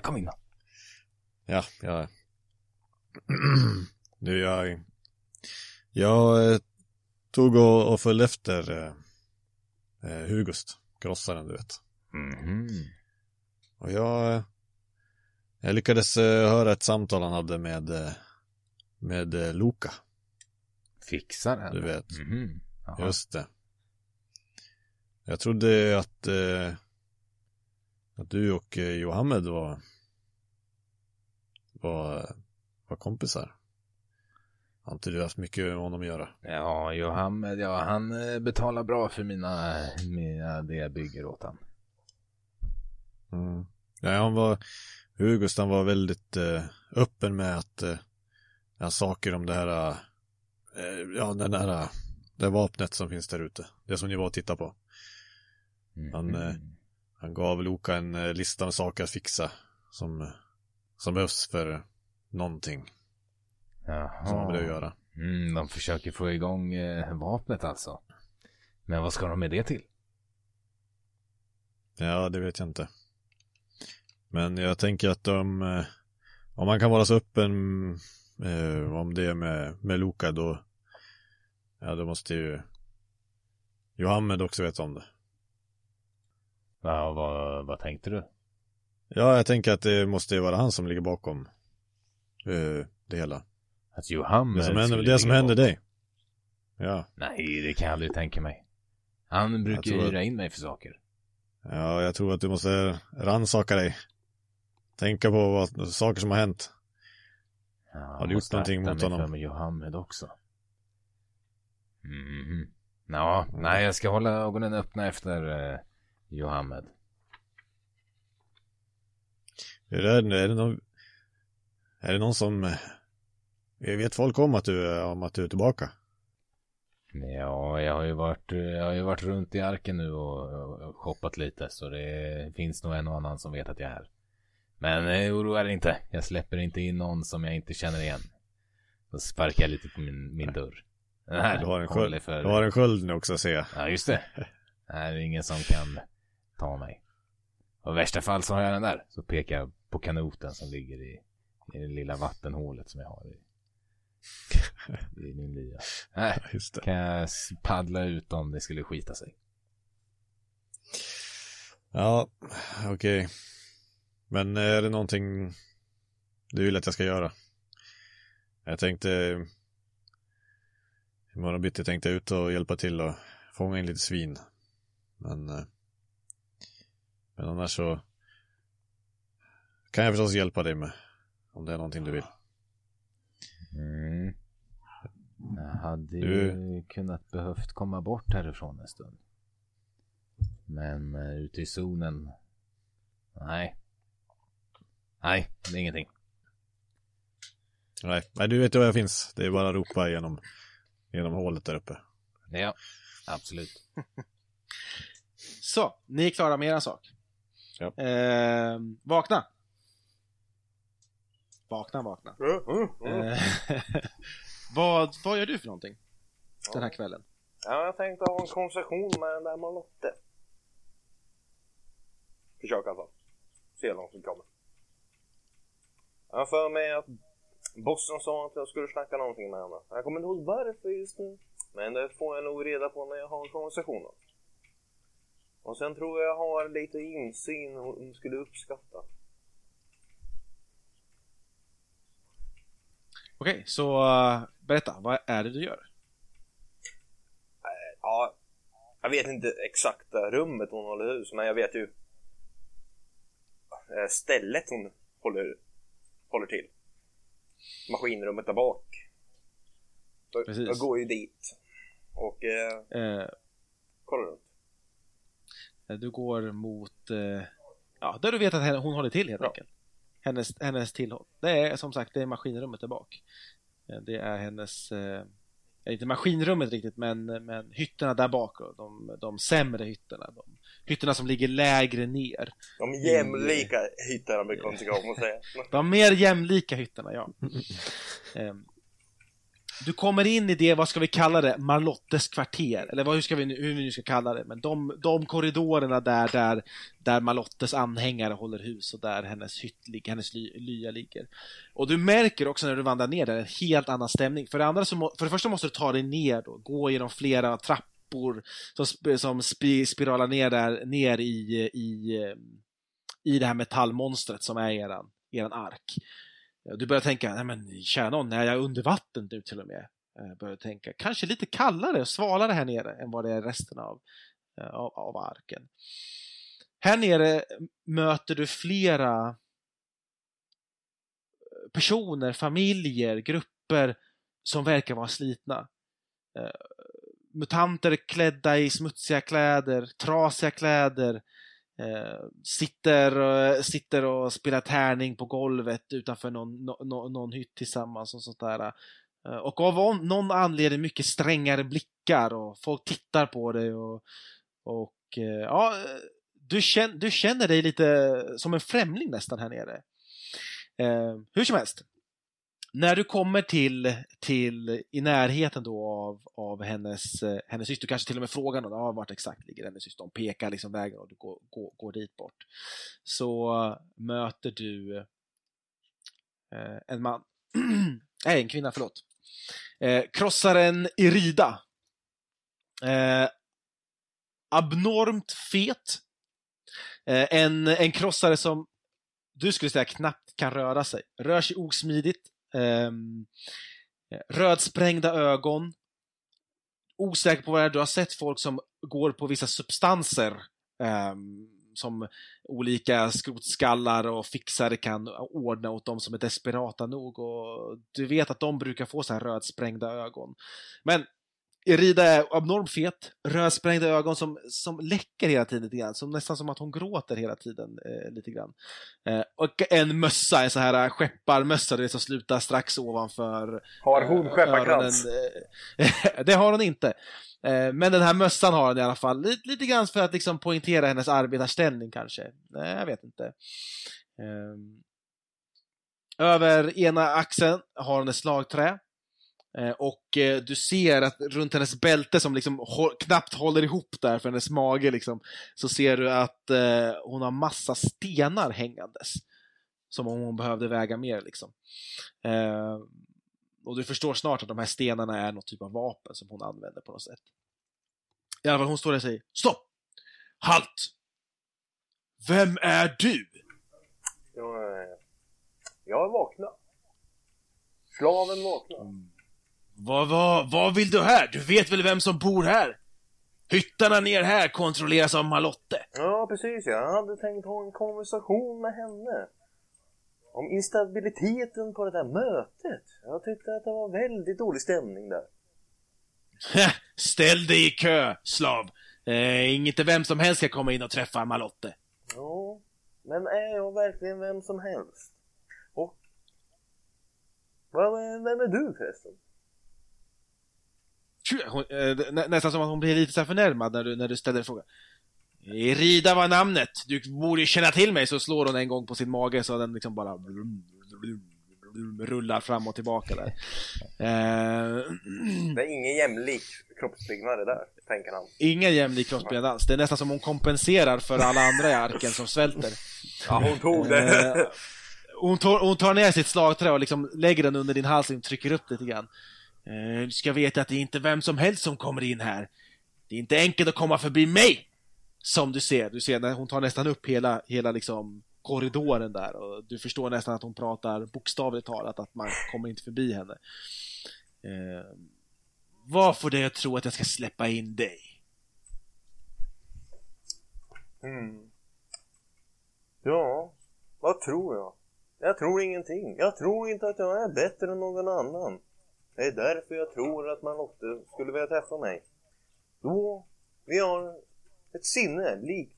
Kom, in då. Ja, jag... Nu, jag... Jag eh, tog och, och följde efter eh, eh, Hugust, grossaren, du vet. Mhm. Och jag... eh, Jag lyckades eh, höra ett samtal han hade med, eh, med eh, Loka, Fixar den. du vet. Mhm. Jaha. Just det. Jag trodde att, eh, att du och eh, Johammed var, var, var kompisar. Har inte du haft mycket med honom att göra? Ja, Johammed, ja han eh, betalar bra för mina, mina det jag bygger åt han. Mm. Ja, han var, Hugust han var väldigt eh, öppen med att, eh, saker om det här, eh, ja den här, eh, det vapnet som finns där ute. Det som ni var och tittade på. Han, eh, Han gav Loka en eh, lista med saker att fixa som, som behövs för någonting Jaha. som han behöver göra. Mm, de försöker få igång eh, vapnet alltså. Men vad ska de med det till? Ja, det vet jag inte. Men jag tänker att de, eh, om man kan vara så öppen eh, om det med, med Loka då, ja då måste ju Johammed också veta om det. Ja, vad, vad tänkte du? Ja, jag tänker att det måste ju vara han som ligger bakom eh, det hela. Att Johammed Det som händer, det som händer dig. Ja, Nej, det kan jag aldrig tänka mig. Han brukar ju att- hyra in mig för saker. ja, jag tror att du måste ransaka dig. Tänka på vad, saker som har hänt. Ja, Har du gjort någonting mot honom? för med Johammed också. Mhm. Ja, nej jag ska hålla ögonen öppna efter eh, Johammed. Är det, är det någon, är det någon som, eh, vet folk om att du, om att du är tillbaka? Ja, jag har ju varit, eh, jag har ju varit runt i arken nu och, och, och shoppat lite så det finns nog en och annan som vet att jag är här. Men eh, oroa dig inte. Jag släpper inte in någon som jag inte känner igen. Så sparkar jag lite på min, min dörr. Den här Du har en sköld, för... du har en sköld nu också ser jag. Ja, just det. Det här är ingen som kan ta mig. Och i värsta fall så har jag den där. Så pekar jag på kanoten som ligger i, i det lilla vattenhålet som jag har i, [laughs] I min lya. Nej, Just det. kan jag paddla ut om det skulle skita sig. Ja, okej. Men är det någonting du vill att jag ska göra? Jag tänkte imorgon bitti tänkte jag ut och hjälpa till och fånga in lite svin. Men, eh, men annars så kan jag förstås hjälpa dig med om det är någonting du vill. Mm. Jag hade Du- ju kunnat behövt komma bort härifrån en stund. Men uh, ute i zonen. Nej. Nej, det är ingenting. Nej, nej du vet ju var jag finns. Det är bara att ropa genom, genom hålet där uppe. Ja, absolut. [laughs] Så, ni är klara med era sak. Ja. Eh, vakna. Vakna, vakna. Mm, mm, mm. Eh, [laughs] vad, vad gör du för någonting den här kvällen? Ja, jag tänkte ha en konversation med den där Malotte. Försök i alla fall. Se hur långt vi kommer. Jag har för mig att bossen sa att jag skulle snacka någonting med henne. Jag kommer inte ihåg varför just nu. Men det får jag nog reda på när jag har en konversation. Och sen tror jag jag har lite insyn hon skulle uppskatta. Okej, så eh, berätta, vad är det du gör? Ja, jag vet inte exakta rummet hon håller hus, men jag vet ju eh, stället hon håller, håller till. Maskinrummet där bak. Jag, Precis. jag går ju dit och eh, Eh, kollar runt. du går mot, eh, ja, där du vet att henne- hon håller till helt Ja. enkelt. Hennes, hennes tillhåll. Det är som sagt, det är maskinrummet där bak. Eh, Det är hennes, eh, inte maskinrummet riktigt, men, men hytterna där bak. Då, de, de sämre hytterna. De, hytterna som ligger lägre ner. De jämlika hytterna brukar hon tycka om att säga. [laughs] De mer jämlika hytterna, ja. Ehm, Du kommer in i det, vad ska vi kalla det, Marlottes kvarter, eller vad, hur, ska vi, nu- hur vi nu ska kalla det, men de, de korridorerna där, där, där Marlottes anhängare håller hus och där hennes hytt hennes ly, lya ligger. Och du märker också när du vandrar ner där en helt annan stämning. För det, andra så må, för det första måste du ta dig ner då, gå genom flera trappor som, som sp spiralar ner där, ner i, i, i det här metallmonstret som är eran, eran ark. Du börjar tänka, nej men kära någon, är jag under vatten nu till och med? Jag börjar tänka, kanske lite kallare och svalare här nere än vad det är resten av, eh, av, av arken. Här nere möter du flera personer, familjer, grupper som verkar vara slitna. Eh, Mutanter klädda i smutsiga kläder, trasiga kläder, eh, sitter, eh, sitter och spelar tärning på golvet utanför någon, no, no, någon hytt tillsammans och sånt där. Eh, och av någon anledning mycket strängare blickar och folk tittar på dig och, och eh, ja, du, känner, du känner dig lite som en främling nästan här nere. Eh, hur som helst. När du kommer till, till i närheten då av, av hennes, eh, hennes syster, kanske till och med frågar någon, ja, vart exakt ligger hennes syster? De pekar liksom vägen och du går, går, går dit bort. Så möter du eh, en man, [clears throat] nej en kvinna, förlåt. Eh, krossaren Irida. Eh, abnormt fet. Eh, en, en krossare som du skulle säga knappt kan röra sig. Rör sig osmidigt. Ehm, rödsprängda ögon. Osäker på vad det är. Du har sett folk som går på vissa substanser. eh, som olika skrotskallar och fixare kan ordna åt dem som är desperata nog. Och du vet att de brukar få så här rödsprängda ögon. Men Erida är abnormt fet, rödsprängda ögon som, som läcker hela tiden lite grann, som, nästan som att hon gråter hela tiden eh, lite grann. Eh, och en mössa, en sån här skepparmössa, det som slutar strax ovanför Har hon eh, skepparkrans? eh, [laughs] det har hon inte. Eh, men den här mössan har hon i alla fall, lite, lite grann för att liksom poängtera hennes arbetarställning kanske. Nej, jag vet inte. Ehm, över ena axeln har hon ett slagträ. Eh, Och eh, du ser att runt hennes bälte som liksom knappt håller ihop där för hennes mage liksom, så ser du att eh, hon har massa stenar hängandes. Som om hon behövde väga mer liksom. Och du förstår snart att de här stenarna är något typ av vapen som hon använder på något sätt. I alla fall, hon står där och säger Stopp! Halt! Vem är du? Jag, är- jag är vakna. Slaven vakna. Vad, vad, vad vill du här? Du vet väl vem som bor här? Hyttarna ner här kontrolleras av Malotte. Ja, precis. Jag hade tänkt ha en konversation med henne. Om instabiliteten på det där mötet. Jag tyckte att det var väldigt dålig stämning där. [laughs] Ställ dig i kö, slav. Eh, inte vem som helst ska komma in och träffa Malotte. Ja, men är jag verkligen vem som helst? Och... Vem är du förresten? Hon, eh, nä, nästan som att hon blir lite så förnärmad när du, när du ställer frågan. Rida var namnet. Du borde ju känna till mig. Så slår hon en gång på sin mage så den liksom bara rullar fram och tillbaka där. Eh, Det är ingen jämlik kroppsbyggnad det där, tänker han. ingen jämlik kroppsbyggnad alls. Det är nästan som hon kompenserar för alla andra i arken som svälter. Ja, hon tog Eh, det. hon, tar, hon tar ner sitt slagträ och liksom lägger den under din hals och trycker upp det lite grann. Eh, du ska veta att det är inte vem som helst som kommer in här. Det är inte enkelt att komma förbi mig! Som du ser, du ser när hon tar nästan upp hela, hela liksom korridoren där och du förstår nästan att hon pratar bokstavligt talat, att man kommer inte förbi henne. Eh, vad får dig att tro att jag ska släppa in dig? Mm. Ja, vad tror jag? Jag tror ingenting. Jag tror inte att jag är bättre än någon annan. Det är därför jag tror att Malotte skulle vilja träffa mig. Då, vi har ett sinne, lik,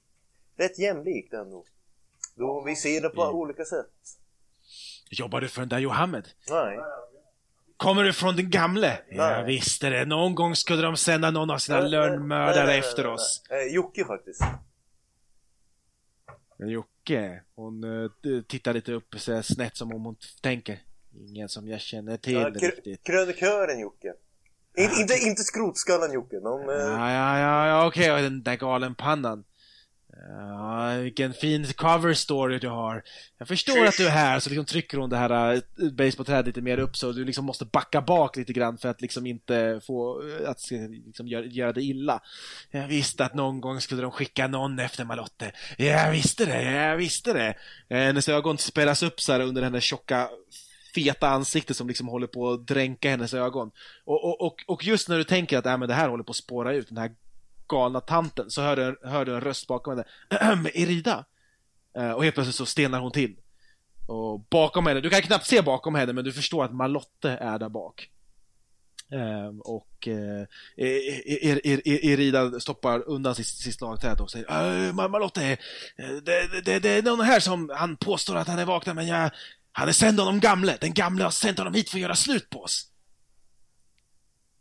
rätt jämlikt ändå. Då vi ser det på Mm. olika sätt. Jobbar du för den där Johammed? Nej. Kommer du från den gamle? Nej. Jag visste det. Någon gång skulle de sända någon av sina Nej, lönnmördare nej, efter oss. nej. Eh, Jocke faktiskt. Jocke, hon uh, tittar lite upp så snett som om hon tänker. Ingen som jag känner till Ja, kr- riktigt. krönikören Jocke. In, inte, inte skrotskallen Jocke, men... eh, Ja, ja, ja, ja okej, och den där galenpannan. Ja, vilken fin cover story du har. Jag förstår att du är här, så liksom trycker hon det här uh, basebollträdet lite mer upp så du liksom måste backa bak lite grann för att liksom inte få, uh, att liksom göra, göra det illa. Jag visste att någon gång skulle de skicka någon efter Malotte. Jag visste det, jag visste det. Eh, Hennes ögon spelas upp så här under hennes tjocka feta ansikte som liksom håller på att dränka hennes ögon. Och, och, och, och just när du tänker att äh, men det här håller på att spåra ut, den här galna tanten, så hör du, hör du en röst bakom henne. [clears throat] Erida? Eh, och helt plötsligt så stelnar hon till. Och bakom henne, du kan knappt se bakom henne men du förstår att Malotte är där bak. Ehm, och eh, e-, e-, e-, er, er, er, Erida stoppar undan sitt, sitt slagträd och säger äh, Malotte, eh, det, det, det är någon här som han påstår att han är vaken men jag han är sänd av de gamle. Den gamle har sänt honom hit för att göra slut på oss.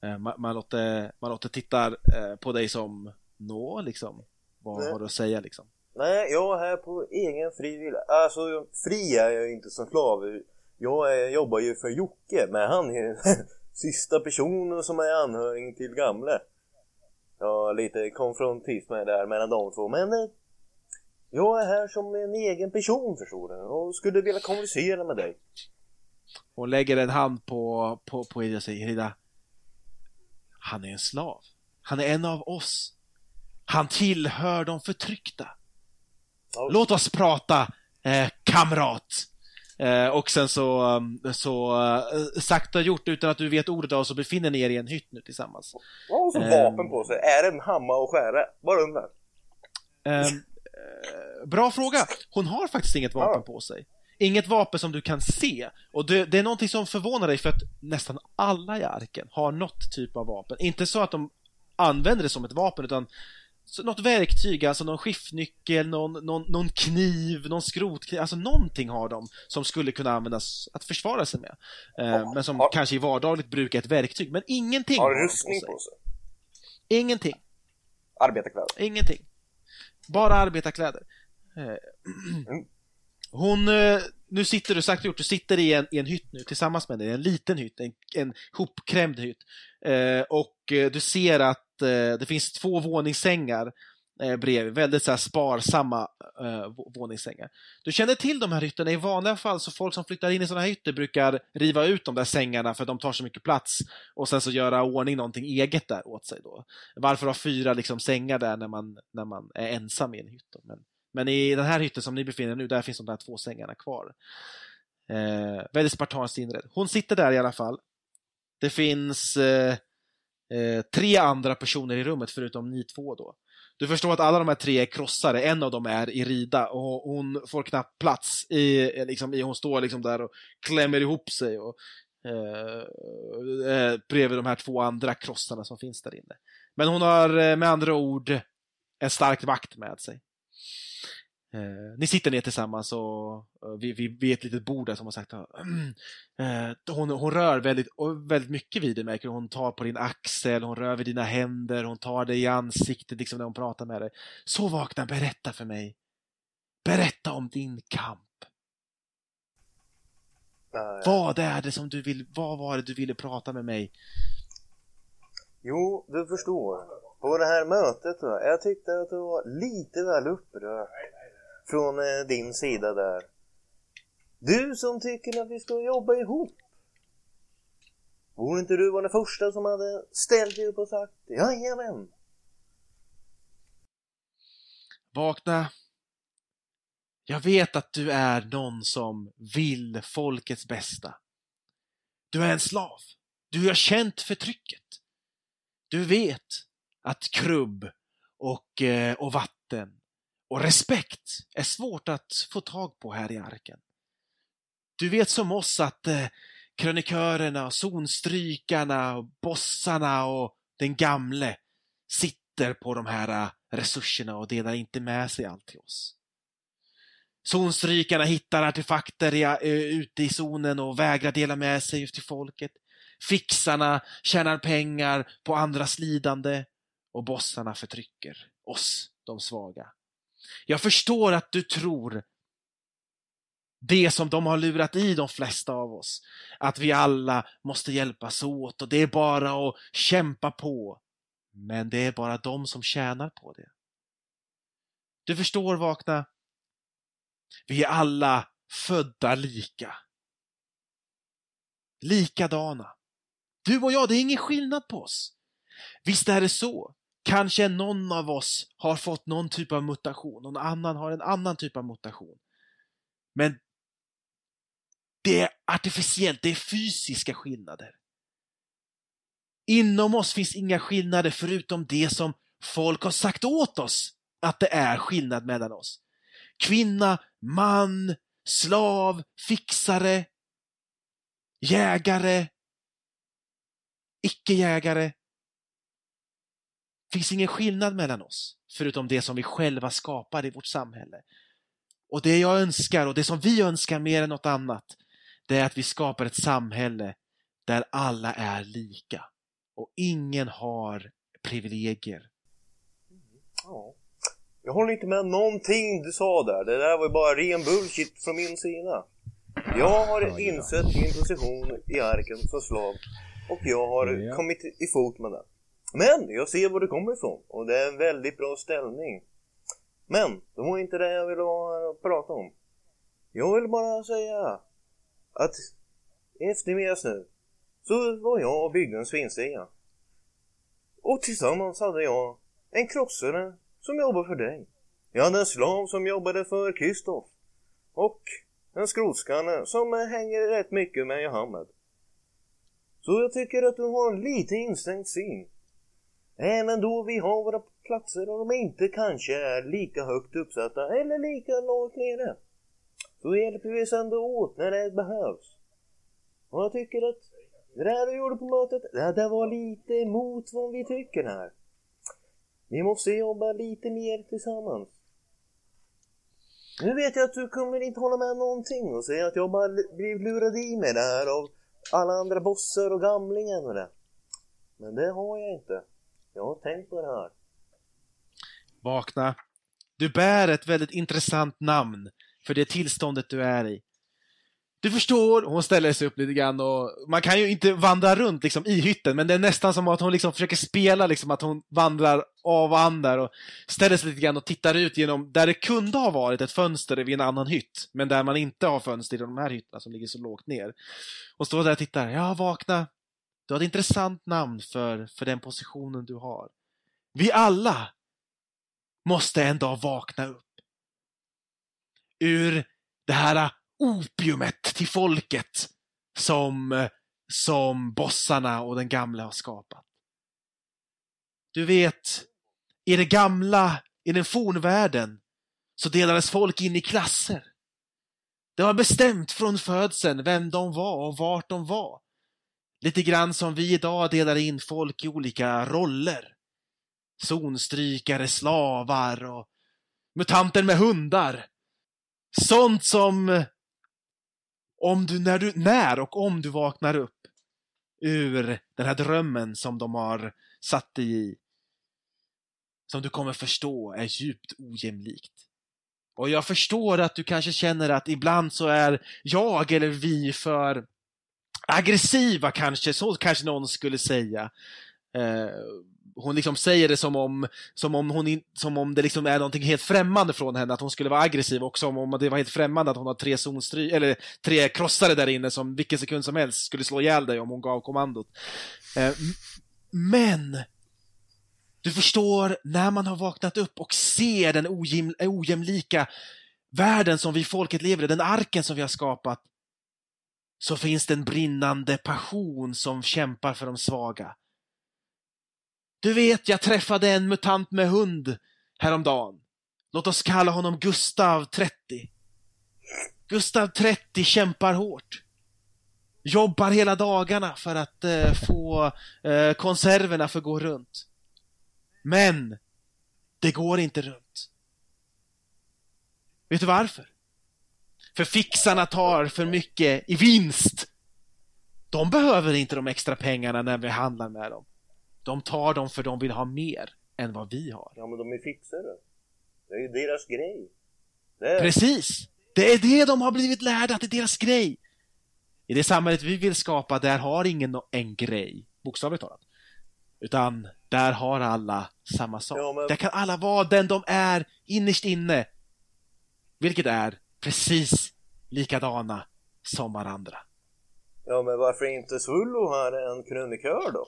Eh, Ma- Malotte, Malotte tittar eh, på dig som Nå, liksom. Vad Nej. har du att säga liksom? Nej, jag är här på egen fri vilja. Alltså, fri är jag inte som slav. Jag är, jobbar ju för Jocke, men han är ju [laughs] sista personen som är anhörig till gamle. Ja, lite konfrontism är där mellan de två, men eh, jag är här som en egen person förstår du, och skulle vilja kommunicera med dig. Hon lägger en hand på, på, på Erida och säger Erida, han är en slav. Han är en av oss. Han tillhör de förtryckta. Ja. Låt oss prata, eh, kamrat. Eh, och sen så, um, så eh, sakta gjort utan att du vet ordet av så befinner ni er i en hytt nu tillsammans. Vad har för Ehm. vapen på sig? Är det en hammare och skära? Bara undrar. Eh, bra fråga. Hon har faktiskt inget vapen Ja. på sig. Inget vapen som du kan se. Och det, det är någonting som förvånar dig för att nästan alla i arken har något typ av vapen. Inte så att de använder det som ett vapen utan något verktyg, alltså någon skiftnyckel, någon, någon, någon kniv, någon skrotkniv, alltså någonting har de som skulle kunna användas att försvara sig med. Eh, Ja, men som har- kanske i vardagligt bruk är ett verktyg, men ingenting Har rustning på sig? Ingenting. Arbetarkläder? Ingenting. Bara arbetarkläder. Eh, [clears throat] hon, eh, nu sitter du, sagt och gjort, du sitter i en, i en hytt nu tillsammans med henne. en liten hytt, en, en hopkrämd hytt. Eh, och du ser att det finns två våningssängar eh, bredvid. Väldigt så här, sparsamma eh, våningssängar. Du känner till de här hytterna. I vanliga fall så folk som flyttar in i sådana här hytter brukar riva ut de där sängarna för att de tar så mycket plats och sen så göra ordning någonting eget där åt sig då. Varför ha fyra liksom, sängar där när man, när man är ensam i en hytt? Men, men i den här hytten som ni befinner er nu, där finns de där två sängarna kvar. Eh, väldigt spartanskt inredd. Hon sitter där i alla fall. Det finns eh, eh, tre andra personer i rummet förutom ni två då. Du förstår att alla de här tre är krossare, en av dem är Irida och hon får knappt plats i, liksom, i hon står liksom där och klämmer ihop sig och eh, eh, bredvid de här två andra krossarna som finns där inne. Men hon har eh, med andra ord en stark vakt med sig. Eh, ni sitter ner tillsammans och, vid, vid, vid ett litet bord där som har sagt eh, hon, hon rör väldigt, väldigt mycket vid dig märker Hon tar på din axel, hon rör vid dina händer, hon tar dig i ansiktet liksom när hon pratar med dig. Så vakna, berätta för mig. Berätta om din kamp. Uh, vad är det som du vill, vad var det du ville prata med mig? Jo, du förstår. På det här mötet, jag tyckte att du var lite väl upprörd från eh, din sida där. Du som tycker att vi ska jobba ihop. Borde inte du vara den första som hade ställt dig upp och sagt jajamän? Vakna. Jag vet att du är någon som vill folkets bästa. Du är en slav. Du har känt förtrycket. Du vet att krubb och, eh, och vatten och respekt är svårt att få tag på här i arken. Du vet som oss att eh, krönikörerna, zonstrykarna, bossarna och den gamle sitter på de här eh, resurserna och delar inte med sig allt till oss. Zonstrykarna hittar artefakter i, uh, ute i zonen och vägrar dela med sig till folket. Fixarna tjänar pengar på andras lidande och bossarna förtrycker oss, de svaga. Jag förstår att du tror det som de har lurat i de flesta av oss. Att vi alla måste hjälpas åt och det är bara att kämpa på. Men det är bara de som tjänar på det. Du förstår, Vakna? Vi är alla födda lika. Likadana. Du och jag, det är ingen skillnad på oss. Visst är det så Kanske någon av oss har fått någon typ av mutation, någon annan har en annan typ av mutation. Men det är artificiellt, det är fysiska skillnader. Inom oss finns inga skillnader förutom det som folk har sagt åt oss att det är skillnad mellan oss. Kvinna, man, slav, fixare, jägare, icke-jägare, finns ingen skillnad mellan oss, förutom det som vi själva skapar i vårt samhälle. Och det jag önskar, och det som vi önskar mer än något annat, det är att vi skapar ett samhälle där alla är lika och ingen har privilegier. Ja. Jag håller inte med någonting du sa där. Det där var ju bara ren bullshit från min sida. Jag har insett min position i arken som slav och jag har ja. kommit i fot med det. Men jag ser var du kommer ifrån och det är en väldigt bra ställning. Men det var inte det jag ville prata om. Jag vill bara säga att eftermiddags nu så var jag och byggde en svinstiga. Och tillsammans hade jag en krossare som jobbade för dig. Jag hade en slav som jobbade för Kristoff. Och en skrotskalle som hänger rätt mycket med Johammed. Så jag tycker att du har en lite instängt syn Även då vi har våra platser och de inte kanske är lika högt uppsatta eller lika lågt nere. Så hjälper vi oss ändå åt när det behövs. Och jag tycker att det där du gjorde på mötet, det, där var lite emot vad vi tycker här. Vi måste jobba lite mer tillsammans. Nu vet jag att du kommer inte hålla med någonting och säga att jag bara blivit lurad i mig det här av alla andra bossar och gamlingen och det. Men det har jag inte. Jag har tänkt på det här. Vakna. Du bär ett väldigt intressant namn för det tillståndet du är i. Du förstår, hon ställer sig upp lite grann och man kan ju inte vandra runt liksom i hytten, men det är nästan som att hon liksom försöker spela liksom att hon vandrar av och an där och ställer sig lite grann och tittar ut genom där det kunde ha varit ett fönster vid en annan hytt, men där man inte har fönster i de här hytterna som ligger så lågt ner. Och står där och tittar. Ja, vakna. Du har ett intressant namn för, för den positionen du har. Vi alla måste en dag vakna upp. Ur det här opiumet till folket som, som bossarna och den gamla har skapat. Du vet, i det gamla, i den fornvärlden, så delades folk in i klasser. Det var bestämt från födseln vem de var och vart de var. Lite grann som vi idag delar in folk i olika roller. Zonstrykare, slavar och mutanter med hundar. Sånt som om du, när, du, när och om du vaknar upp ur den här drömmen som de har satt dig i, som du kommer förstå är djupt ojämlikt. Och jag förstår att du kanske känner att ibland så är jag eller vi för aggressiva kanske, så kanske någon skulle säga. Eh, hon liksom säger det som om, som om, hon in, som om det liksom är någonting helt främmande från henne, att hon skulle vara aggressiv och som om det var helt främmande att hon har tre zonstry, eller tre krossare där inne som vilken sekund som helst skulle slå ihjäl dig om hon gav kommandot. Eh, men du förstår, när man har vaknat upp och ser den ojäm, ojämlika världen som vi folket lever i, den arken som vi har skapat, så finns det en brinnande passion som kämpar för de svaga. Du vet, jag träffade en mutant med hund häromdagen. Låt oss kalla honom Gustav 30. Gustav 30 kämpar hårt. Jobbar hela dagarna för att eh, få eh, konserverna för att gå runt. Men det går inte runt. Vet du varför? För fixarna tar för mycket i vinst. De behöver inte de extra pengarna när vi handlar med dem. De tar dem för de vill ha mer än vad vi har. Ja, men de är fixare. Det är ju deras grej. Det. Precis! Det är det de har blivit lärda, att det är deras grej. I det samhället vi vill skapa, där har ingen en grej, bokstavligt talat. Utan där har alla samma sak. Ja, men- Där kan alla vara den de är innerst inne. Vilket är precis likadana som varandra. Ja, men varför inte Svullo här en krönikör då?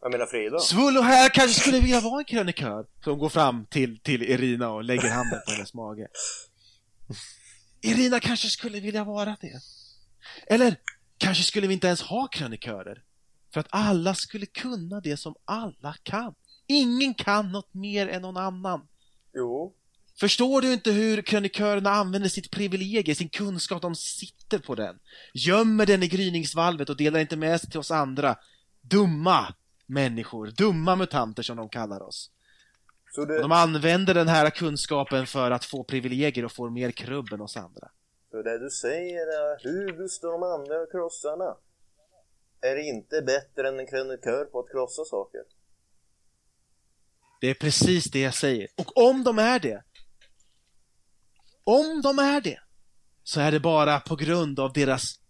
Jag menar Frida. Svullo här kanske skulle vilja vara en krönikör som går fram till, till Irina och lägger handen på hennes mage. Irina kanske skulle vilja vara det. Eller kanske skulle vi inte ens ha krönikörer. För att alla skulle kunna det som alla kan. Ingen kan något mer än någon annan. Jo. Förstår du inte hur krönikörerna använder sitt privilegium, sin kunskap, de sitter på den. Gömmer den i gryningsvalvet och delar inte med sig till oss andra. Dumma människor, dumma mutanter som de kallar oss. Och det, de använder den här kunskapen för att få privilegier och få mer krubb än oss andra. så det du säger är Hubus de andra krossarna är inte bättre än en krönikör på att krossa saker. Det är precis det jag säger. Och om de är det, om de är det, så är det bara på grund av deras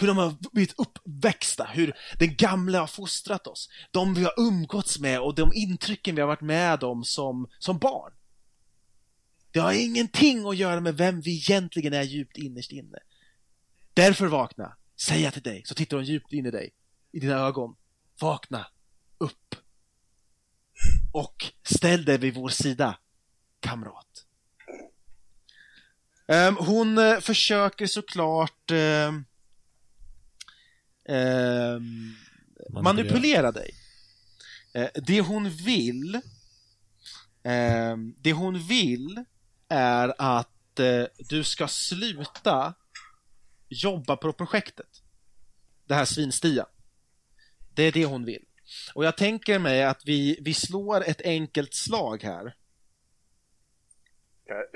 hur de har blivit uppväxta, hur den gamla har fostrat oss, de vi har umgåtts med och de intrycken vi har varit med om som, som barn. Det har ingenting att göra med vem vi egentligen är djupt innerst inne. Därför vakna, säger jag till dig, så tittar hon djupt in i dig, i dina ögon. Vakna, upp och ställ dig vid vår sida, kamrat. Ehm, hon eh, försöker såklart ehm, ehm, Manipulera. manipulera dig. Eh, det hon vill det hon vill är att eh, du ska sluta jobba på projektet. Det här svinstia. Det är det hon vill. Och jag tänker mig att vi, vi slår ett enkelt slag här. Kan jag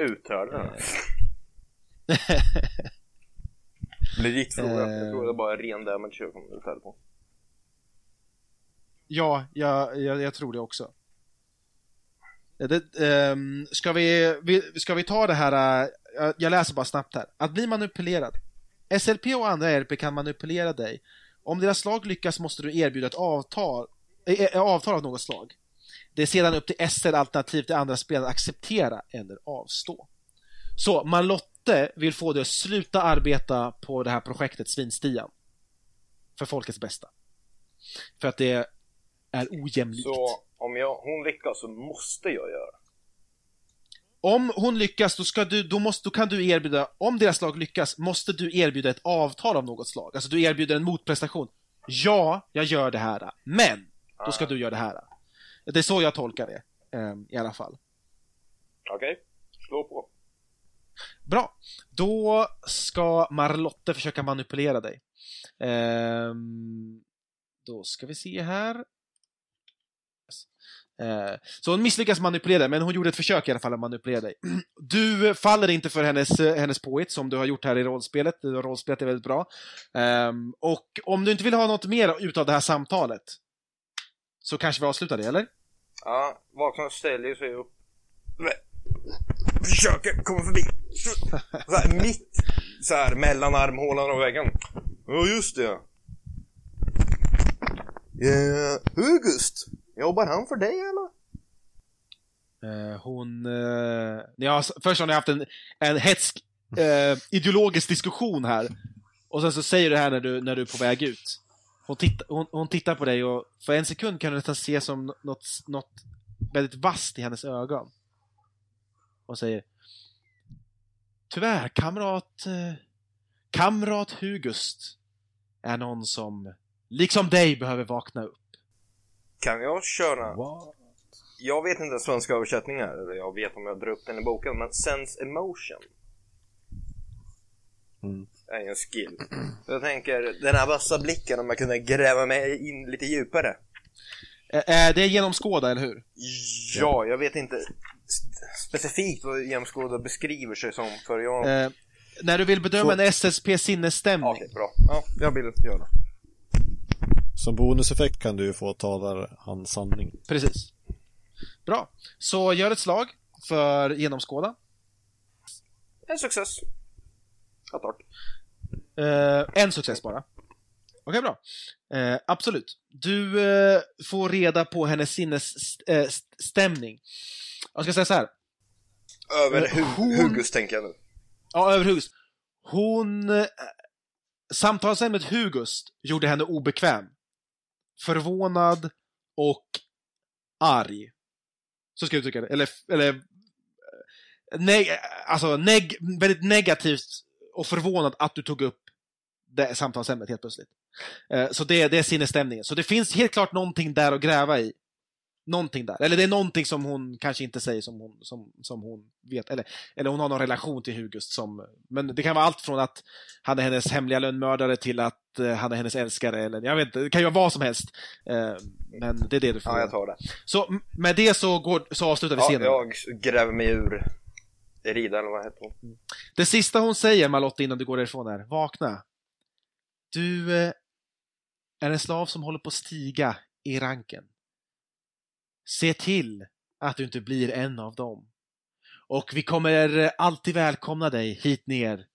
här? [laughs] Legit fråga. Jag tror det bara är ren damage jag kommer på. Ja, jag, jag, jag tror det också. Eh, Det, ehm, ska, vi, vi, ska vi ta det här äh, jag, läser bara snabbt här. Att bli manipulerad. SLP och andra RP kan manipulera dig. Om deras slag lyckas måste du erbjuda ett avtal, äh, avtal av något slag. Det är sedan upp till SL alternativt till andra spelare att acceptera eller avstå. Så Malotte vill få dig att sluta arbeta på det här projektet Svinstian. För folkets bästa. För att det är ojämlikt. Så om jag, hon lyckas så måste jag göra. Om hon lyckas, då, ska du, då, måste, då kan du erbjuda, om deras lag lyckas, måste du erbjuda ett avtal av något slag. Alltså du erbjuder en motprestation. Ja, jag gör det här, men då ska du göra det här. Det är så jag tolkar det, eh, i alla fall. Okej, slå på. Bra. Då ska Marlotte försöka manipulera dig. Ehm, då ska vi se här. Eh, så hon misslyckas manipulera, dig, men hon gjorde ett försök i alla fall att manipulera dig. Du faller inte för hennes, hennes påhitt som du har gjort här i rollspelet. Du har rollspelat det väldigt bra. Ehm, och om du inte vill ha något mer utav det här samtalet så kanske vi avslutar det, eller? Ja, vaknar och ställer sig upp. Försöker komma förbi. Så här, mitt så här, mellan armhålan och väggen. Ja, just det. Eh, August, jobbar han för dig eller? Eh, hon... Eh, ja, först har ni haft en, en hetsk eh, ideologisk diskussion här. Och sen så säger du det här när du, när du är på väg ut. Hon, titt, hon, hon tittar på dig och för en sekund kan du nästan se som något, något väldigt vasst i hennes ögon. Och säger Tyvärr, kamrat... Eh, kamrat Hugust är någon som, liksom dig, behöver vakna upp. Kan jag köra? What? Jag vet inte svenska översättningar, eller jag vet om jag drar upp den i boken, men sense emotion. Mm. är en skill. Så jag tänker, den här vassa blicken om jag kunde gräva mig in lite djupare. Eh, eh, det är genomskåda, eller hur? Ja, jag vet inte specifikt vad Jämskåda beskriver sig som för jag... Eh, när du vill bedöma en SSP sinnesstämning. Okej, bra. Ja, jag vill göra. Som bonuseffekt kan du ju få talar hans sanning. Precis. Bra. Så gör ett slag för genomskåda. En success. Eh, en success bara. Okej, bra. Eh, absolut. Du eh, får reda på hennes sinnesstämning. Jag ska säga så här. Över Eh, hu hon- Hugus tänker jag nu. Ja, överhuvud. Hon... Eh, samtalsämnet Hugust gjorde henne obekväm. Förvånad och arg. Så ska jag uttrycka det. Eller, eller eh, neg alltså neg väldigt negativt och förvånad att du tog upp det samtalsämnet helt plötsligt. Eh, så det, det är sinnesstämningen. Så det finns helt klart någonting där att gräva i. Någonting där. Eller det är någonting som hon kanske inte säger som hon, som, som hon vet. Eller, eller hon har någon relation till Hugust som... Men det kan vara allt från att han är hennes hemliga lönnmördare till att eh, han är hennes älskare. Eller, jag vet inte, det kan ju vara vad som helst. Eh, men det är det du får. Ja, jag tar det. Så med det så, går, så avslutar vi Ja, scenen. jag gräver mig ur Erida, eller vad heter hon? Det sista hon säger, Malotte, innan du går därifrån är Vakna. Du är en slav som håller på att stiga i ranken. Se till att du inte blir en av dem. Och vi kommer alltid välkomna dig hit ner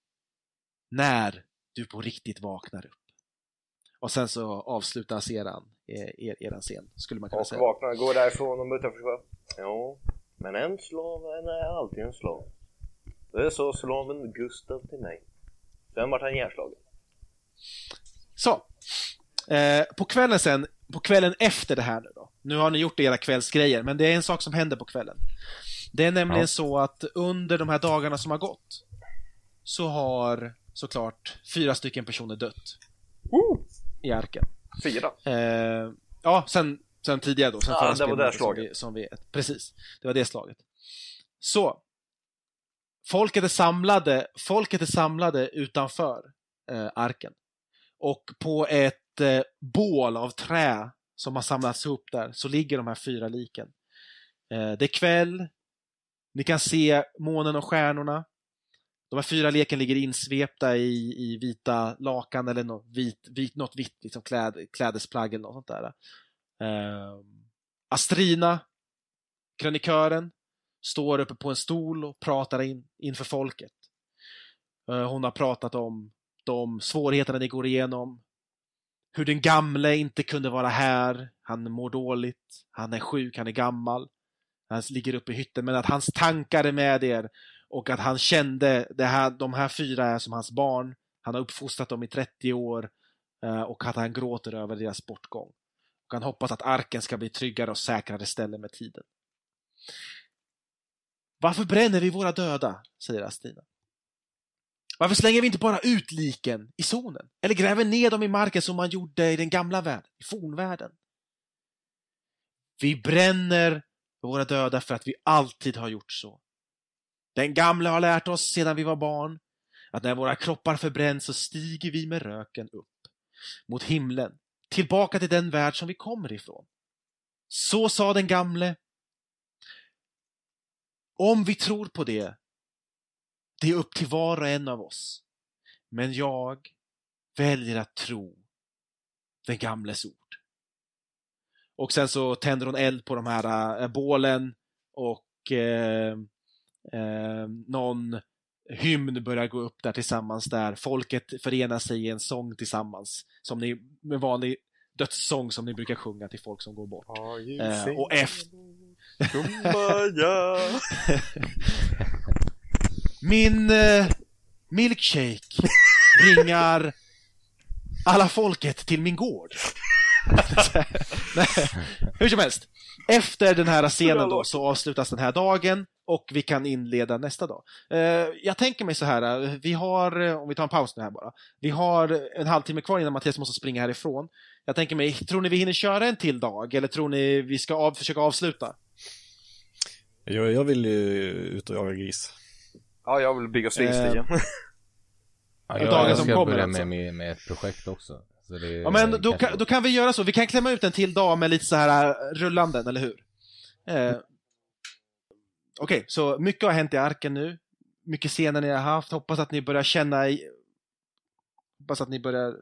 när du på riktigt vaknar upp. Och sen så avslutas eran, eh, er, eran scen, skulle man kunna Och säga. vaknar, går därifrån och utanför. Ja, men en slav är alltid en slav. Det sa slaven Gustav till mig. Sen vart han ihjälslagen. Så. Eh, på kvällen sen, på kvällen efter det här nu då. Nu har ni gjort era kvällsgrejer, men det är en sak som händer på kvällen. Det är nämligen Ja. så att under de här dagarna som har gått så har såklart fyra stycken personer dött i arken. Fyra. Eh, ja, sen, sen tidigare då. Sen Ja, förra det var det som slaget. vi, som vi, precis, det var det slaget. Så. Folket är samlade, folket är samlade utanför eh, arken. Och på ett eh, bål av trä som har samlats ihop där så ligger de här fyra liken. Eh, det är kväll. Ni kan se månen och stjärnorna. De här fyra leken ligger insvepta i, i vita lakan eller något vitt, vit, något vitt liksom kläd, klädesplagg eller något sånt där. Eh, Astrina, krönikören, står uppe på en stol och pratar in, inför folket. Eh, Hon har pratat om de svårigheterna ni går igenom. Hur den gamle inte kunde vara här. Han mår dåligt. Han är sjuk, han är gammal. Han ligger uppe i hytten, men att hans tankar är med er och att han kände det här, de här fyra är som hans barn. Han har uppfostrat dem i 30 år eh, och att han gråter över deras bortgång. Och han hoppas att arken ska bli tryggare och säkrare ställe med tiden. Varför bränner vi våra döda? säger Astina. Varför slänger vi inte bara ut liken i zonen? Eller gräver ner dem i marken som man gjorde i den gamla världen, i fornvärlden? Vi bränner våra döda för att vi alltid har gjort så. Den gamle har lärt oss sedan vi var barn att när våra kroppar förbränns så stiger vi med röken upp mot himlen, tillbaka till den värld som vi kommer ifrån. Så sa den gamle. Om vi tror på det, det är upp till var och en av oss. Men jag väljer att tro den gamles ord. Och sen så tänder hon eld på de här äh, bålen och eh, eh, någon hymn börjar gå upp där tillsammans där folket förenar sig i en sång tillsammans. Som ni, med vanlig dödssång som ni brukar sjunga till folk som går bort. Eh, och efter... [laughs] Min eh, milkshake [laughs] bringar alla folket till min gård. Nej, [laughs] Hur som helst. Efter den här scenen då så avslutas den här dagen och vi kan inleda nästa dag. Eh, jag tänker mig så här, eh, vi har, eh, om vi tar en paus nu här bara, vi har en halvtimme kvar innan Mattias måste springa härifrån. Jag tänker mig, tror ni vi hinner köra en till dag eller tror ni vi ska av, försöka avsluta? Jag, jag vill ju ut och jaga gris. Ja, jag vill bygga svinstigen. Ja, dagen jag, jag som ska kommer börja alltså. med, med, med ett projekt också. Så det, Ja, men då, kanske- kan, då kan vi göra så. Vi kan klämma ut en till dag med lite så här äh, rullanden, eller hur? Eh, Okej, så mycket har hänt i arken nu. Mycket scener ni har haft. Hoppas att ni börjar känna i... Hoppas att ni börjar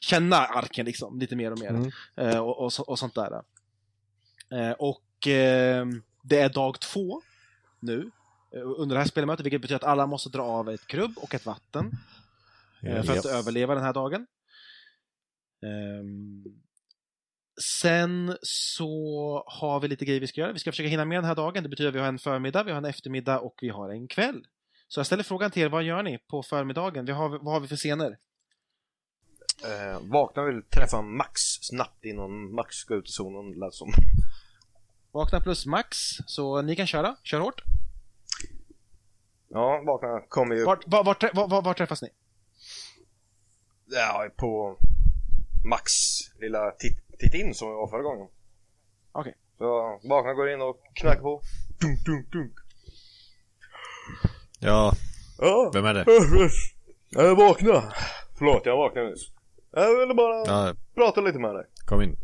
känna arken liksom, lite mer och mer. Mm. Eh, och, och, och sånt där. Eh, och eh, det är dag två nu. Eh, Under det här spelmötet, vilket betyder att alla måste dra av ett krubb och ett vatten. Eh, för att Ja. överleva den här dagen. Ehm, sen så har vi lite grejer vi ska göra. Vi ska försöka hinna med den här dagen. Det betyder att vi har en förmiddag, vi har en eftermiddag och vi har en kväll. Så jag ställer frågan till er, vad gör ni på förmiddagen? Vi har, vad har vi för scener? Eh, vakna vill träffa Max snabbt innan Max ska ut i zonen lät som. Vakna plus max, så ni kan köra. Kör hårt. Ja, vakna kommer ju Vart, var, var, var, var, var träffas ni? ja, på Max lilla titt, titt in som vi var förra gången. Okej. Så vakna går in och knackar på. Dunk, dunk, dunk. ja, Ja, vem är det? jag vakna. Förlåt, jag vaknade nyss. Jag ville bara Ja, prata lite med dig. kom in.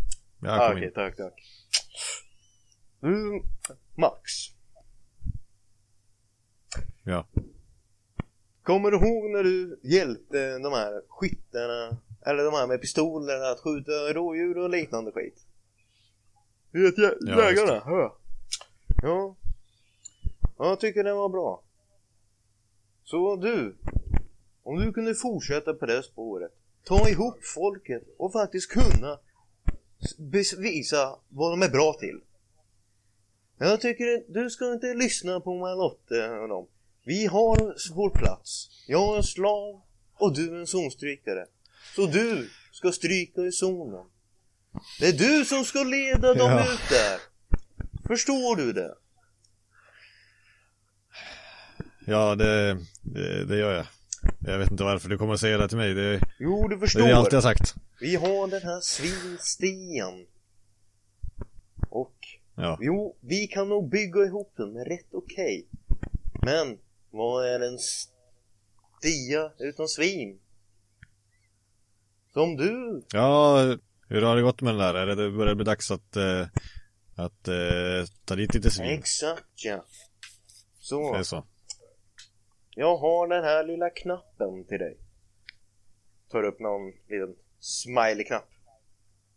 Ja, Ah, kom Okej, in. tack, tack. Du, Max. Ja. Kommer du ihåg när du hjälpte de här skyttarna, eller de här med pistolerna att skjuta rådjur och liknande skit? Du vet, jä- Ja, jägarna, ja. ja. Ja, jag tycker det var bra. Så du, om du kunde fortsätta på det spåret, ta ihop folket och faktiskt kunna bevisa vad de är bra till. Jag tycker du ska inte lyssna på Malotte och dem. Vi har vår plats. Jag är en slav och du är en zonstrykare. Så du ska stryka i zonen. Det är du som ska leda dem Ja. ut där. Förstår du det? Ja, det, det, det gör jag. Jag vet inte varför du kommer att säga det till mig. Det, Jo, du det förstår. är det jag alltid har sagt. Vi har den här svinstian. Och Ja. jo, vi kan nog bygga ihop den rätt okej. Men vad är en stia utan svin? Som du. Ja, hur har det gått med den där? Är det, det börjar bli dags att, eh, att eh, ta dit lite svin? Exakt ja. Så, Det är så. jag har den här lilla knappen till dig. Tar upp någon liten smiley-knapp.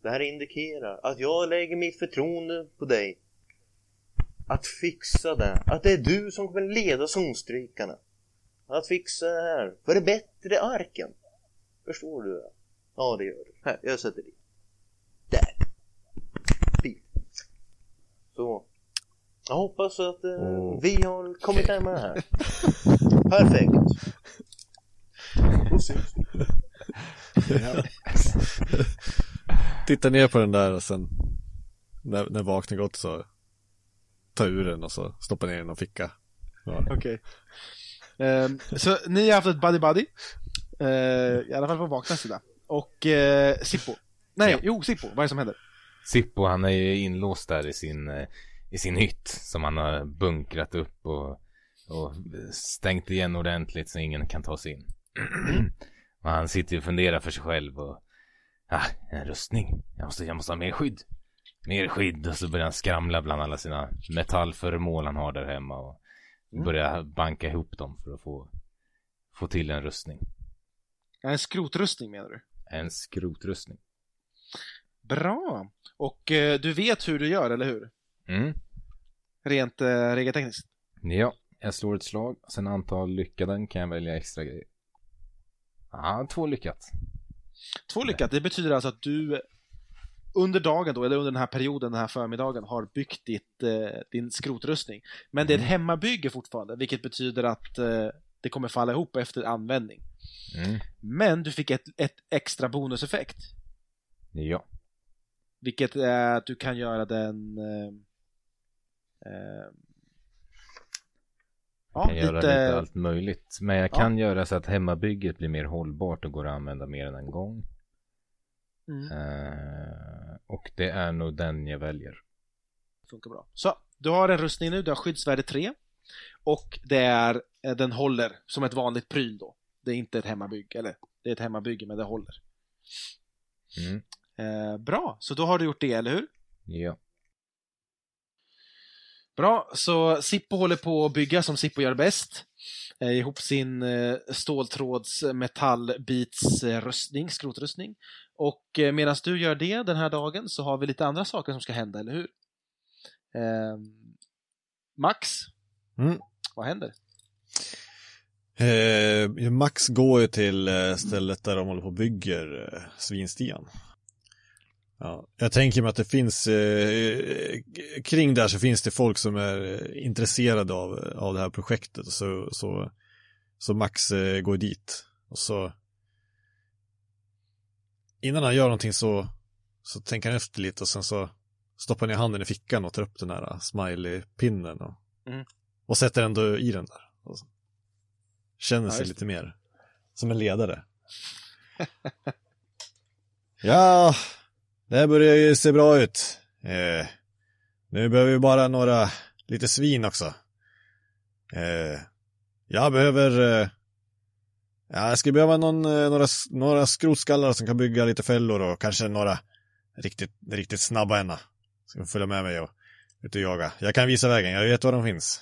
Det här indikerar att jag lägger mitt förtroende på dig. Att fixa det. Att det är du som kommer leda zonstrykarna. att fixa det här. För det bättre arken. Förstår du? Ja, det gör du. Här, jag sätter dit. Där. Fint. Så. Jag hoppas att eh, Åh. vi har kommit närmare här. Perfekt. Då syns vi. [laughs] Titta ner på den där och sen när, när vaknar gott så ta ur den och så stoppa ner den och ficka. Ja. Okej. Ehm, så ni har haft ett buddy-buddy. Uh, I alla fall på Vaknas sida. Och uh, Sippo. Nej, Ja. jo, Sippo. Vad är det som händer? Sippo han är ju inlåst där i sin, eh, i sin hytt som han har bunkrat upp och, och stängt igen ordentligt så ingen kan ta sig in. [clears throat] och han sitter och funderar för sig själv och ah, en rustning. Jag måste, jag måste ha mer skydd. Mer skydd och så börjar han skramla bland alla sina metallföremål han har där hemma och börjar banka ihop dem för att få, få till en rustning. En skrotrustning menar du? En skrotrustning. Bra! Och eh, du vet hur du gör, eller hur? Mm. Rent uh, regeltekniskt. Ja, jag slår ett slag. Sen antal lyckade kan jag välja extra grejer. Ja, två lyckat. Två lyckat, det betyder alltså att du under dagen då, eller under den här perioden, den här förmiddagen, har byggt ditt, eh, din skrotrustning. Men det är ett hemmabygge fortfarande, vilket betyder att eh, det kommer falla ihop efter användning. Mm. Men du fick ett, ett extra bonuseffekt, Ja. vilket är att du kan göra den... Eh, eh, Jag kan göra lite allt möjligt. Men jag Ja. kan göra så att hemmabygget blir mer hållbart och går att använda mer än en gång. Mm, Eh, och det är nog den jag väljer. funkar bra. Så, du har en rustning nu, du har skyddsvärde 3. Och det är, eh, den håller som ett vanligt pryl då. Det är inte ett hemmabygge, eller det är ett hemmabygge men det håller. Mm. Eh, bra, så då har du gjort det, eller hur? Ja. Bra, så Sippo håller på att bygga som Sippo gör bäst. Eh, ihop sin eh, ståltråds metallbits eh, rustning, skrotrustning. Och eh, medan du gör det den här dagen så har vi lite andra saker som ska hända, eller hur? Eh, Max, Mm. vad händer? Eh, Max går ju till eh, stället där de håller på och bygger eh, svinstian. Ja, jag tänker mig att det finns, eh, kring där så finns det folk som är intresserade av, av det här projektet. Så, så, så Max går dit. Och så, innan han gör någonting så, så tänker han efter lite och sen så stoppar ner handen i fickan och tar upp den här eh, smiley-pinnen och, Mm. och sätter ändå i den där. Och känner sig lite mer som en ledare. [laughs] ja, det här börjar ju se bra ut. Eh, nu behöver vi bara några, lite svin också. Eh, jag behöver, eh, ja, jag skulle behöva någon, eh, några, några skrotskallar som kan bygga lite fällor och kanske några riktigt, riktigt snabba ena. Ska följa med mig och ut och jaga. Jag kan visa vägen, jag vet var de finns.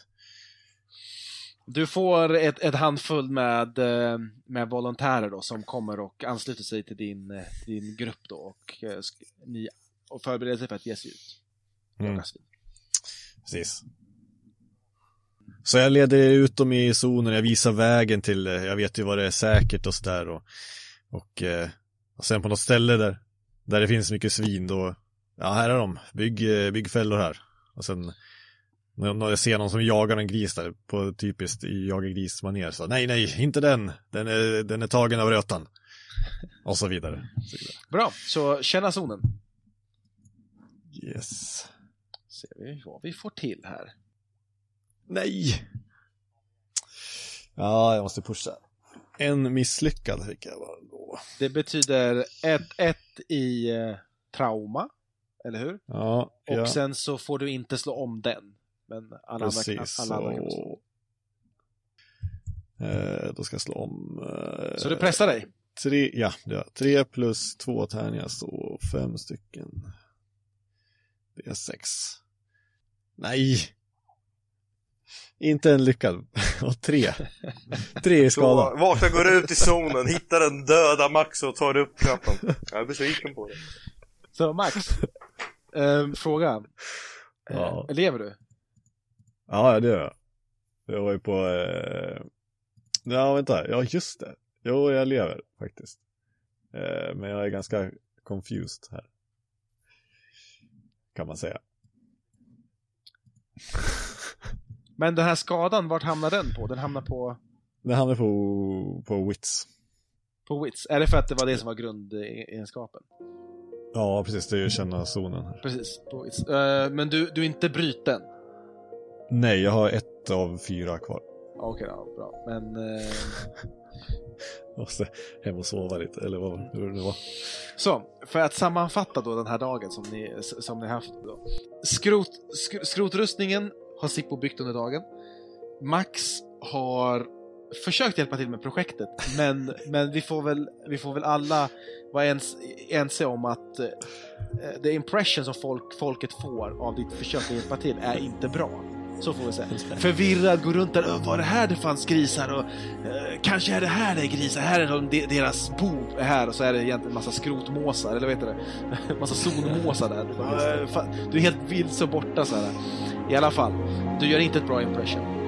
Du får ett, ett handfull med, eh, med volontärer då som kommer och ansluter sig till din, eh, till din grupp då och, ni, och förbereder sig för att ge sig ut. Mm. Precis. Så jag leder ut dem i zonen, jag visar vägen till, eh, jag vet ju vad det är säkert och sådär och, och, eh, och sen på något ställe där, där det finns mycket svin då, ja här är de, bygg, eh, bygg fällor här. Och sen när jag ser någon som jagar en gris där på typiskt i jaga gris manér så nej nej, inte den, den är, den är tagen av rötan. Och så vidare. Så vidare. Bra, så känna zonen. Yes. Ser vi vad vi får till här. Nej! Ja, jag måste pusha. En misslyckad fick jag bara då. Det betyder 1-1 i eh, trauma, eller hur? Ja, Och ja. sen så får du inte slå om den. Men alla andra, precis. alla andra kan slå. Så... Eh, då ska jag slå om... Eh, Så du pressar dig? Tre, ja, ja, tre plus två tärningar så fem stycken. Det är sex. Nej! Inte en lyckad. [laughs] Och tre. Tre i skada. vaknar, går ut i zonen, hittar den döda Max och tar upp kroppen. Jag är besviken på det. Så Max, ehm, fråga. Ja. Eh, lever du? Ja, det gör jag. Jag var ju på, eh, Ja, vänta. Ja, just det. Jo, jag lever faktiskt. Eh, men jag är ganska confused här. Kan man säga. Men den här skadan, vart hamnar den på? Den hamnar på, Det hamnar på, på Wits. på Wits. Är det för att det var det som var grundegenskapen? Ja, precis. Det är ju känna zonen här. Precis, på Wits. Eh, men du, du är inte bruten? Nej, jag har ett av fyra kvar. Okej då, bra. Men... [laughs] Jag måste hem och sova lite, eller vad hur det var. Så, för att sammanfatta då den här dagen som ni, som ni haft då. Skrot, sk, skrotrustningen har Sippo byggt under dagen. Max har försökt hjälpa till med projektet, [laughs] men, men vi, får väl, vi får väl alla vara ens, ense om att eh, the impression som folk, folket får av ditt försök att hjälpa till är inte bra. Så får vi säga. Förvirrad, går runt där, "Ö, var det här det fanns grisar? Och, eh, kanske är det här det är grisar, här är de, de, deras bo är här och så är det egentligen en massa skrotmåsar, eller vad heter det? [laughs] massa zonmåsar där. Du, bara, "Eh, fan, du är helt vilse och borta så här. I alla fall, du gör inte ett bra impression.